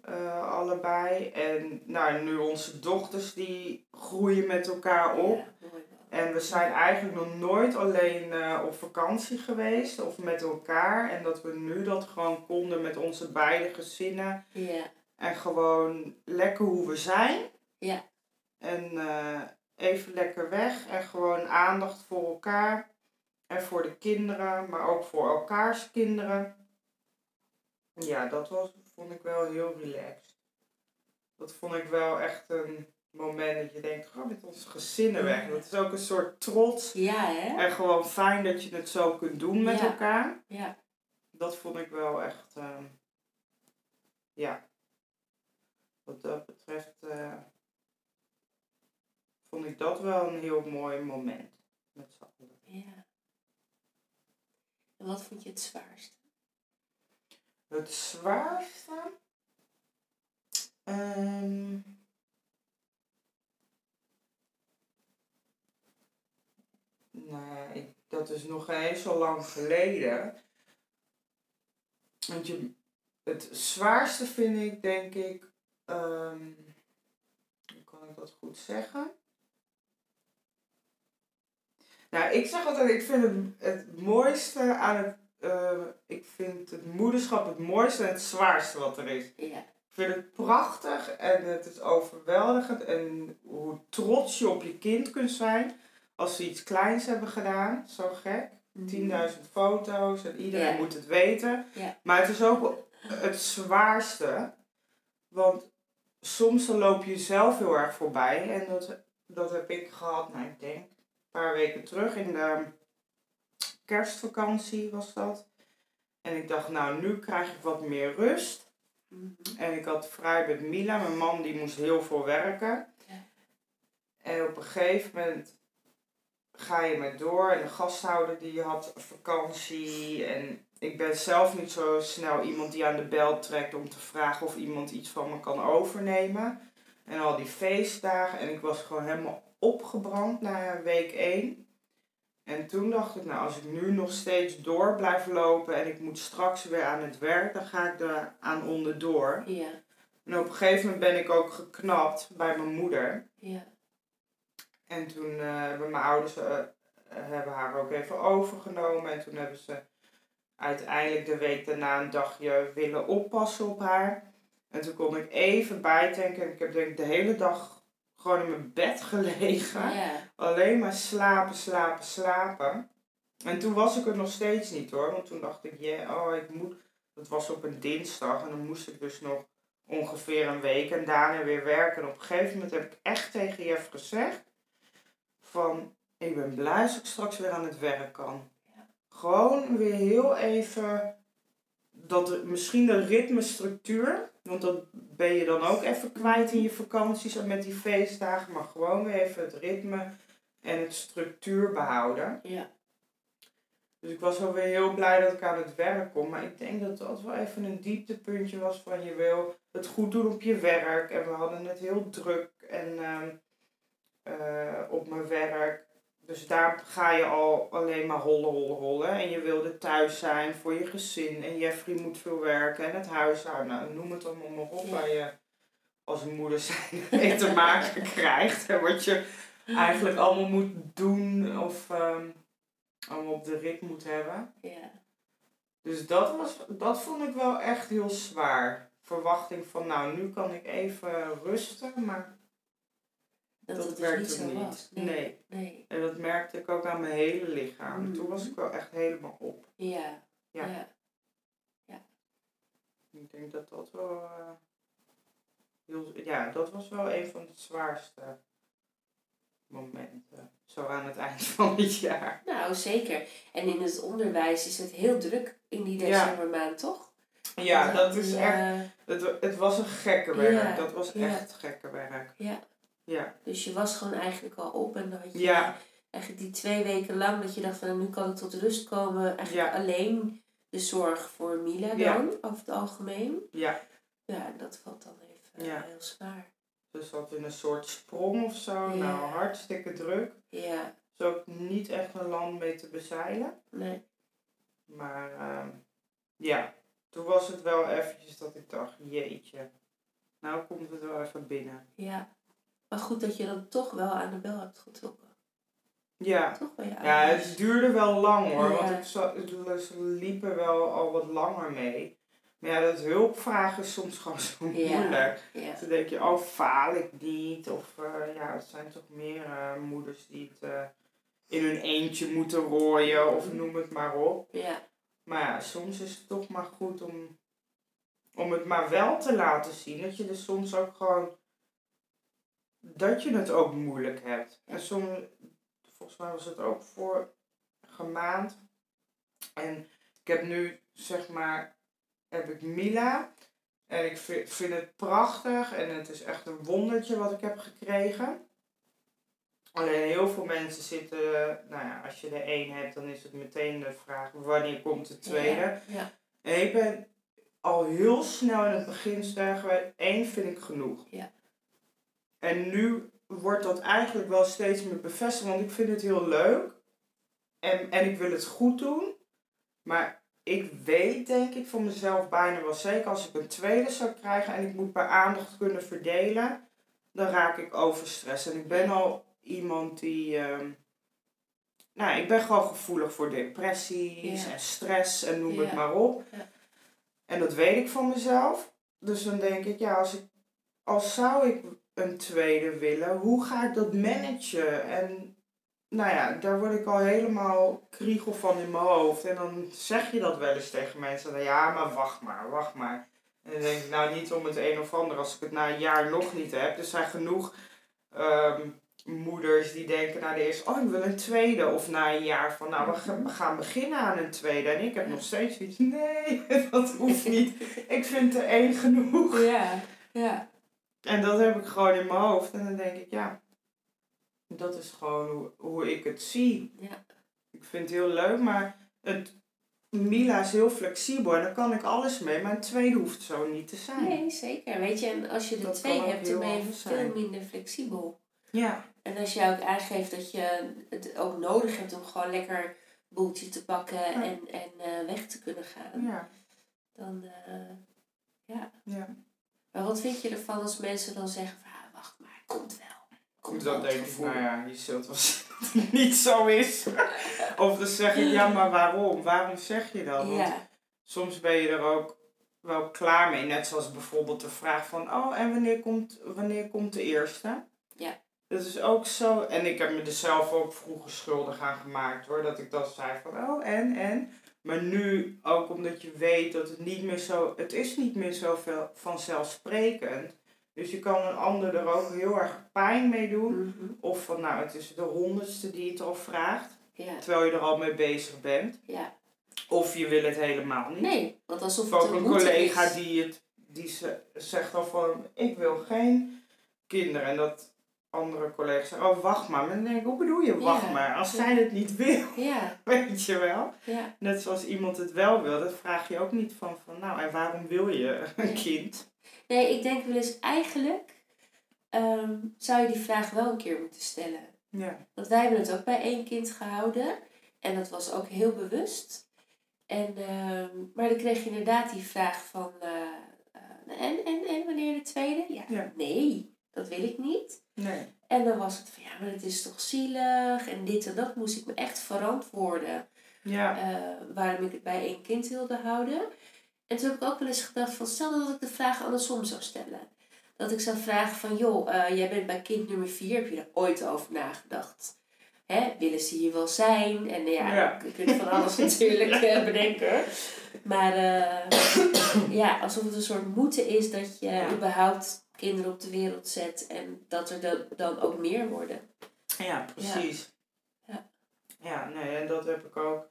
Eh, allebei. En nou, nu onze dochters die groeien met elkaar op.
Ja.
En we zijn eigenlijk nog nooit alleen eh, op vakantie geweest of met elkaar. En dat we nu dat gewoon konden met onze beide gezinnen.
Ja,
En gewoon lekker hoe we zijn.
Ja.
En eh, even lekker weg. En gewoon aandacht voor elkaar. En voor de kinderen, maar ook voor elkaars kinderen. Ja, dat was, vond ik wel heel relaxed. Dat vond ik wel echt een moment dat je denkt, ga met onze gezinnen weg. Dat is ook een soort trots.
ja hè?
En gewoon fijn dat je het zo kunt doen met
Ja.
elkaar.
Ja,
Dat vond ik wel echt, ehm, ja. Wat dat betreft eh, vond ik dat wel een heel mooi moment. Met z'n allen.
ja. En wat vond je het zwaarste?
Het zwaarste? Ehm, nee, dat is nog geen zo lang geleden. Want je, het zwaarste vind ik, denk ik, ehm, hoe kan ik dat goed zeggen? Nou, ik zeg altijd, ik vind het, het mooiste aan het, eh, ik vind het moederschap het mooiste en het zwaarste wat er is.
Ja,
Ik vind het prachtig en het is overweldigend en hoe trots je op je kind kunt zijn als ze iets kleins hebben gedaan. Zo gek. 10.000 foto's en iedereen moet het weten. Maar het is ook het zwaarste. Want soms dan loop je zelf heel erg voorbij. En dat, dat heb ik gehad, nou ik denk, een paar weken terug in de kerstvakantie was dat. En ik dacht, nou nu krijg ik wat meer rust.
Mhm.
En ik had vrij met Mila, mijn man die moest heel veel werken.
Ja.
En op een gegeven moment ga je met door. En de gasthouder die had vakantie. En ik ben zelf niet zo snel iemand die aan de bel trekt om te vragen of iemand iets van me kan overnemen. En al die feestdagen. En ik was gewoon helemaal opgebrand na week 1. En toen dacht ik, nou als ik nu nog steeds door blijf lopen en ik moet straks weer aan het werk, dan ga ik er aan onderdoor.
Ja,
En op een gegeven moment ben ik ook geknapt bij mijn moeder.
ja,
En toen eh, hebben mijn ouders eh, hebben haar ook even overgenomen. En toen hebben ze uiteindelijk de week daarna een dagje willen oppassen op haar. En toen kon ik even bijtanken. En ik heb denk ik de hele dag gewoon in mijn bed gelegen. Alleen maar slapen, slapen, slapen. En toen was ik er nog steeds niet hoor. Want toen dacht ik, ja, oh, ik moet. Dat was op een dinsdag. En dan moest ik dus nog ongeveer een week. En daarna weer werken. En op een gegeven moment heb ik echt tegen Jeff gezegd. Van, ik ben blij als ik straks weer aan het werk kan.
Ja.
Gewoon weer heel even. Dat, misschien de ritmestructuur. Want dat ben je dan ook even kwijt in je vakanties en met die feestdagen. Maar gewoon weer even het ritme en het structuur behouden.
ja.
Dus ik was wel weer heel blij dat ik aan het werk kom. Maar ik denk dat dat wel even een dieptepuntje was van je wil het goed doen op je werk. En we hadden het heel druk en, ehm, eh, op mijn werk. Dus daar ga je al alleen maar hollen, hollen, hollen. En je wilde thuis zijn voor je gezin. En Jeffrey moet veel werken en het huishouden. Nou, noem het allemaal maar op waar je als moeder zijn mee te maken krijgt. En wat je eigenlijk allemaal moet doen of ehm, allemaal op de rit moet hebben.
ja.
Dus dat, was, dat vond ik wel echt heel zwaar. Verwachting van, nou, nu kan ik even rusten, maar
Dat,
dat,
het dus
werkte
niet zo
niet.
was.
Nee.
Nee. nee.
En dat merkte ik ook aan mijn hele lichaam.
Mhm.
Toen was ik wel echt helemaal op.
Ja.
Ja.
ja.
Ik denk dat dat wel... eh, heel, ja, dat was wel een van de zwaarste momenten. Zo aan het eind van het jaar.
Nou, zeker. En in het onderwijs is het heel druk in die
Ja.
decembermaand, toch?
Ja, dat is
eh,
echt... Het, wa- het was een gekke werk.
Ja,
Dat was echt gekke werk.
Ja.
Ja.
Dus je was gewoon eigenlijk al op en dan had je
Ja.
eigenlijk die twee weken lang dat je dacht van nou, nu kan ik tot rust komen. Eigenlijk
Ja.
alleen de zorg voor Mila dan,
Ja.
over het algemeen.
Ja.
Ja, dat valt dan even
Ja.
eh, heel zwaar.
Ze zat in een soort sprong of zo. Nou, hartstikke druk.
Ja,
is ook niet echt een land mee te bezeilen.
nee.
Maar ehm, ja, toen was het wel eventjes dat ik dacht, jeetje. Nou komt het wel even binnen.
Ja. Maar goed dat je dan toch wel aan de bel hebt getrokken.
Ja,
Toch je
ja het duurde wel lang hoor. Want ik ze liepen wel al wat langer mee. Maar ja, dat hulpvragen is soms gewoon zo moeilijk.
Ja.
Dan denk je, oh faal ik niet? Of eh, ja, het zijn toch meer eh, moeders die het eh, in hun eentje moeten rooien of noem het maar op.
Ja.
Maar ja, soms is het toch maar goed om, om het maar wel te laten zien. Dat je er soms ook gewoon, dat je het ook moeilijk hebt. En soms, volgens mij was het ook voor gemaand. En ik heb nu, zeg maar, heb ik Mila. En ik vind, vind het prachtig en het is echt een wondertje wat ik heb gekregen. Alleen heel veel mensen zitten, nou ja, als je er één hebt, dan is het meteen de vraag wanneer komt de tweede.
Ja. ja.
En ik ben al heel snel in het begin geweest, één vind ik genoeg.
Ja.
En nu wordt dat eigenlijk wel steeds meer bevestigd, want ik vind het heel leuk. En, en ik wil het goed doen. Maar ik weet denk ik van mezelf bijna wel zeker, als ik een tweede zou krijgen en ik moet bij aandacht kunnen verdelen, dan raak ik overstress. En ik ben al iemand die. ehm, nou, ik ben gewoon gevoelig voor depressies
Ja.
en stress en noem het maar op.
Ja.
En dat weet ik van mezelf. Dus dan denk ik, ja, als, ik, als zou ik een tweede willen, hoe ga ik dat managen? En nou ja, daar word ik al helemaal kriegel van in mijn hoofd. En dan zeg je dat wel eens tegen mensen. Dan, ja, maar wacht maar, wacht maar. En dan denk ik, nou niet om het een of ander als ik het na een jaar nog niet heb. Er zijn genoeg ehm, moeders die denken na de eerste, oh ik wil een tweede. Of na een jaar van, nou we gaan beginnen aan een tweede. En ik heb nog steeds iets, nee, dat hoeft niet. Ik vind er één genoeg.
Ja, ja.
En dat heb ik gewoon in mijn hoofd. En dan denk ik, ja, dat is gewoon hoe, hoe ik het zie.
Ja.
Ik vind het heel leuk, maar het, Mila is heel flexibel en daar kan ik alles mee. Maar een tweede hoeft zo niet te zijn.
Nee, zeker. Weet je, en als je er twee hebt, dan ben je veel minder flexibel.
Ja,
En als je ook aangeeft dat je het ook nodig hebt om gewoon lekker een boeltje te pakken en, en eh, weg te kunnen gaan,
ja,
dan eh, ja.
ja.
Maar wat vind je ervan als mensen dan zeggen van, ah, wacht maar, het komt wel. Komt
Dan denk ik, nou ja, je zult wel dat niet zo is. of dan zeg ik, ja, maar waarom? Waarom zeg je dat? Want
Ja,
soms ben je er ook wel klaar mee. Net zoals bijvoorbeeld de vraag van, oh, en wanneer komt, wanneer komt de eerste?
Ja.
Dat is ook zo. En ik heb me er zelf ook vroeger schuldig aan gemaakt hoor. Dat ik dan zei van, oh, en, en. Maar nu ook omdat je weet dat het niet meer zo, het is niet meer zo veel vanzelfsprekend. Dus je kan een ander er ook heel erg pijn mee doen.
mhm,
Of van, nou, het is de honderdste die het al vraagt.
ja,
Terwijl je er al mee bezig bent.
ja.
Of je wil het helemaal niet.
Nee, want alsof
Of
het
ook
een
collega
is.
die, het, die ze, zegt al van, ik wil geen kinderen. En dat andere collega's zeggen, oh wacht maar. Maar dan denk ik, hoe bedoel je wacht
Ja.
maar? Als zij het niet wil,
Ja,
weet je wel.
ja,
Net zoals iemand het wel wil, dat vraag je ook niet van, van nou en waarom wil je een kind?
Nee, ik denk wel eens eigenlijk ehm, zou je die vraag wel een keer moeten stellen.
Ja,
Want wij hebben het ook bij één kind gehouden. En dat was ook heel bewust. En, ehm, maar dan kreeg je inderdaad die vraag van... eh, eh, en, en, en wanneer de tweede? Ja. nee, dat wil ik niet.
Nee.
En dan was het van, ja, maar het is toch zielig. En dit en dat moest ik me echt verantwoorden.
Ja,
eh, waarom ik het bij één kind wilde houden. En toen heb ik ook wel eens gedacht van stel dat ik de vraag andersom zou stellen. Dat ik zou vragen van joh, eh, jij bent bij kind nummer vier, heb je er ooit over nagedacht? Hè, willen ze hier wel zijn? En ja,
Ja.
je kunt van alles natuurlijk eh, bedenken. Maar ja, alsof het een soort moeten is dat je
Ja.
überhaupt kinderen op de wereld zet en dat er dan- dan ook meer worden.
ja, precies.
Ja.
Ja, nee, en dat heb ik ook.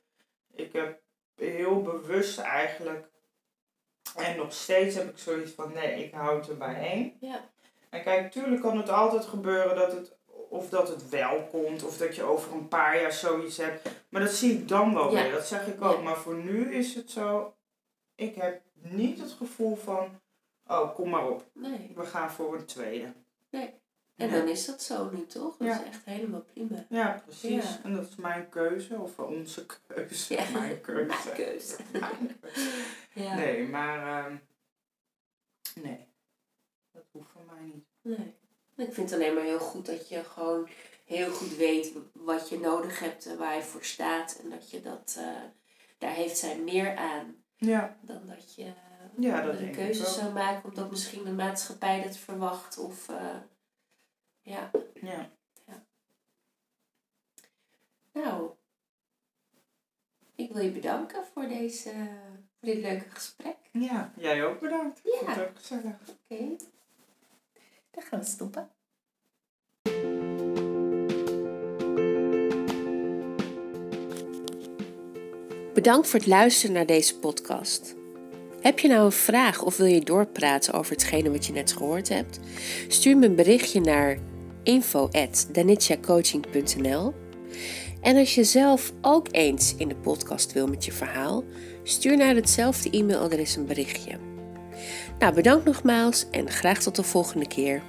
Ik heb heel bewust eigenlijk, en nog steeds heb ik zoiets van, nee, ik houd er bij één.
Ja.
En kijk, tuurlijk kan het altijd gebeuren dat het, of dat het wel komt, of dat je over een paar jaar zoiets hebt. Maar dat zie ik dan wel
Ja.
weer, dat zeg ik ook.
Ja.
Maar voor nu is het zo, ik heb niet het gevoel van, oh, kom maar op,
Nee.
we gaan voor een tweede.
Nee. En
Ja.
dan is dat zo nu toch? Dat
Ja.
is echt helemaal prima.
Ja, precies.
Ja.
En dat is mijn keuze, of onze keuze.
Ja.
Mijn keuze.
Mijn keuze.
Nee, maar ehm, nee, dat hoeft voor mij niet.
Nee. Ik vind het alleen maar heel goed dat je gewoon heel goed weet wat je nodig hebt en waar je voor staat. En dat je dat, eh, daar heeft zij meer aan
Ja,
dan dat je
ja dat
een
denk
keuze
ik
zou maken omdat misschien de maatschappij dat verwacht. Of eh, ja,
Ja.
nou. Ik wil je bedanken voor, deze, voor dit leuke gesprek.
ja, jij ook bedankt.
Ja.
Vond het ook gezellig.
Oké. Dan gaan we stoppen. Bedankt voor het luisteren naar deze podcast. Heb je nou een vraag of wil je doorpraten over hetgene wat je net gehoord hebt? Stuur me een berichtje naar info@danitjacoaching.nl. En als je zelf ook eens in de podcast wil met je verhaal, stuur naar hetzelfde e-mailadres een berichtje. Nou, bedankt nogmaals en graag tot de volgende keer.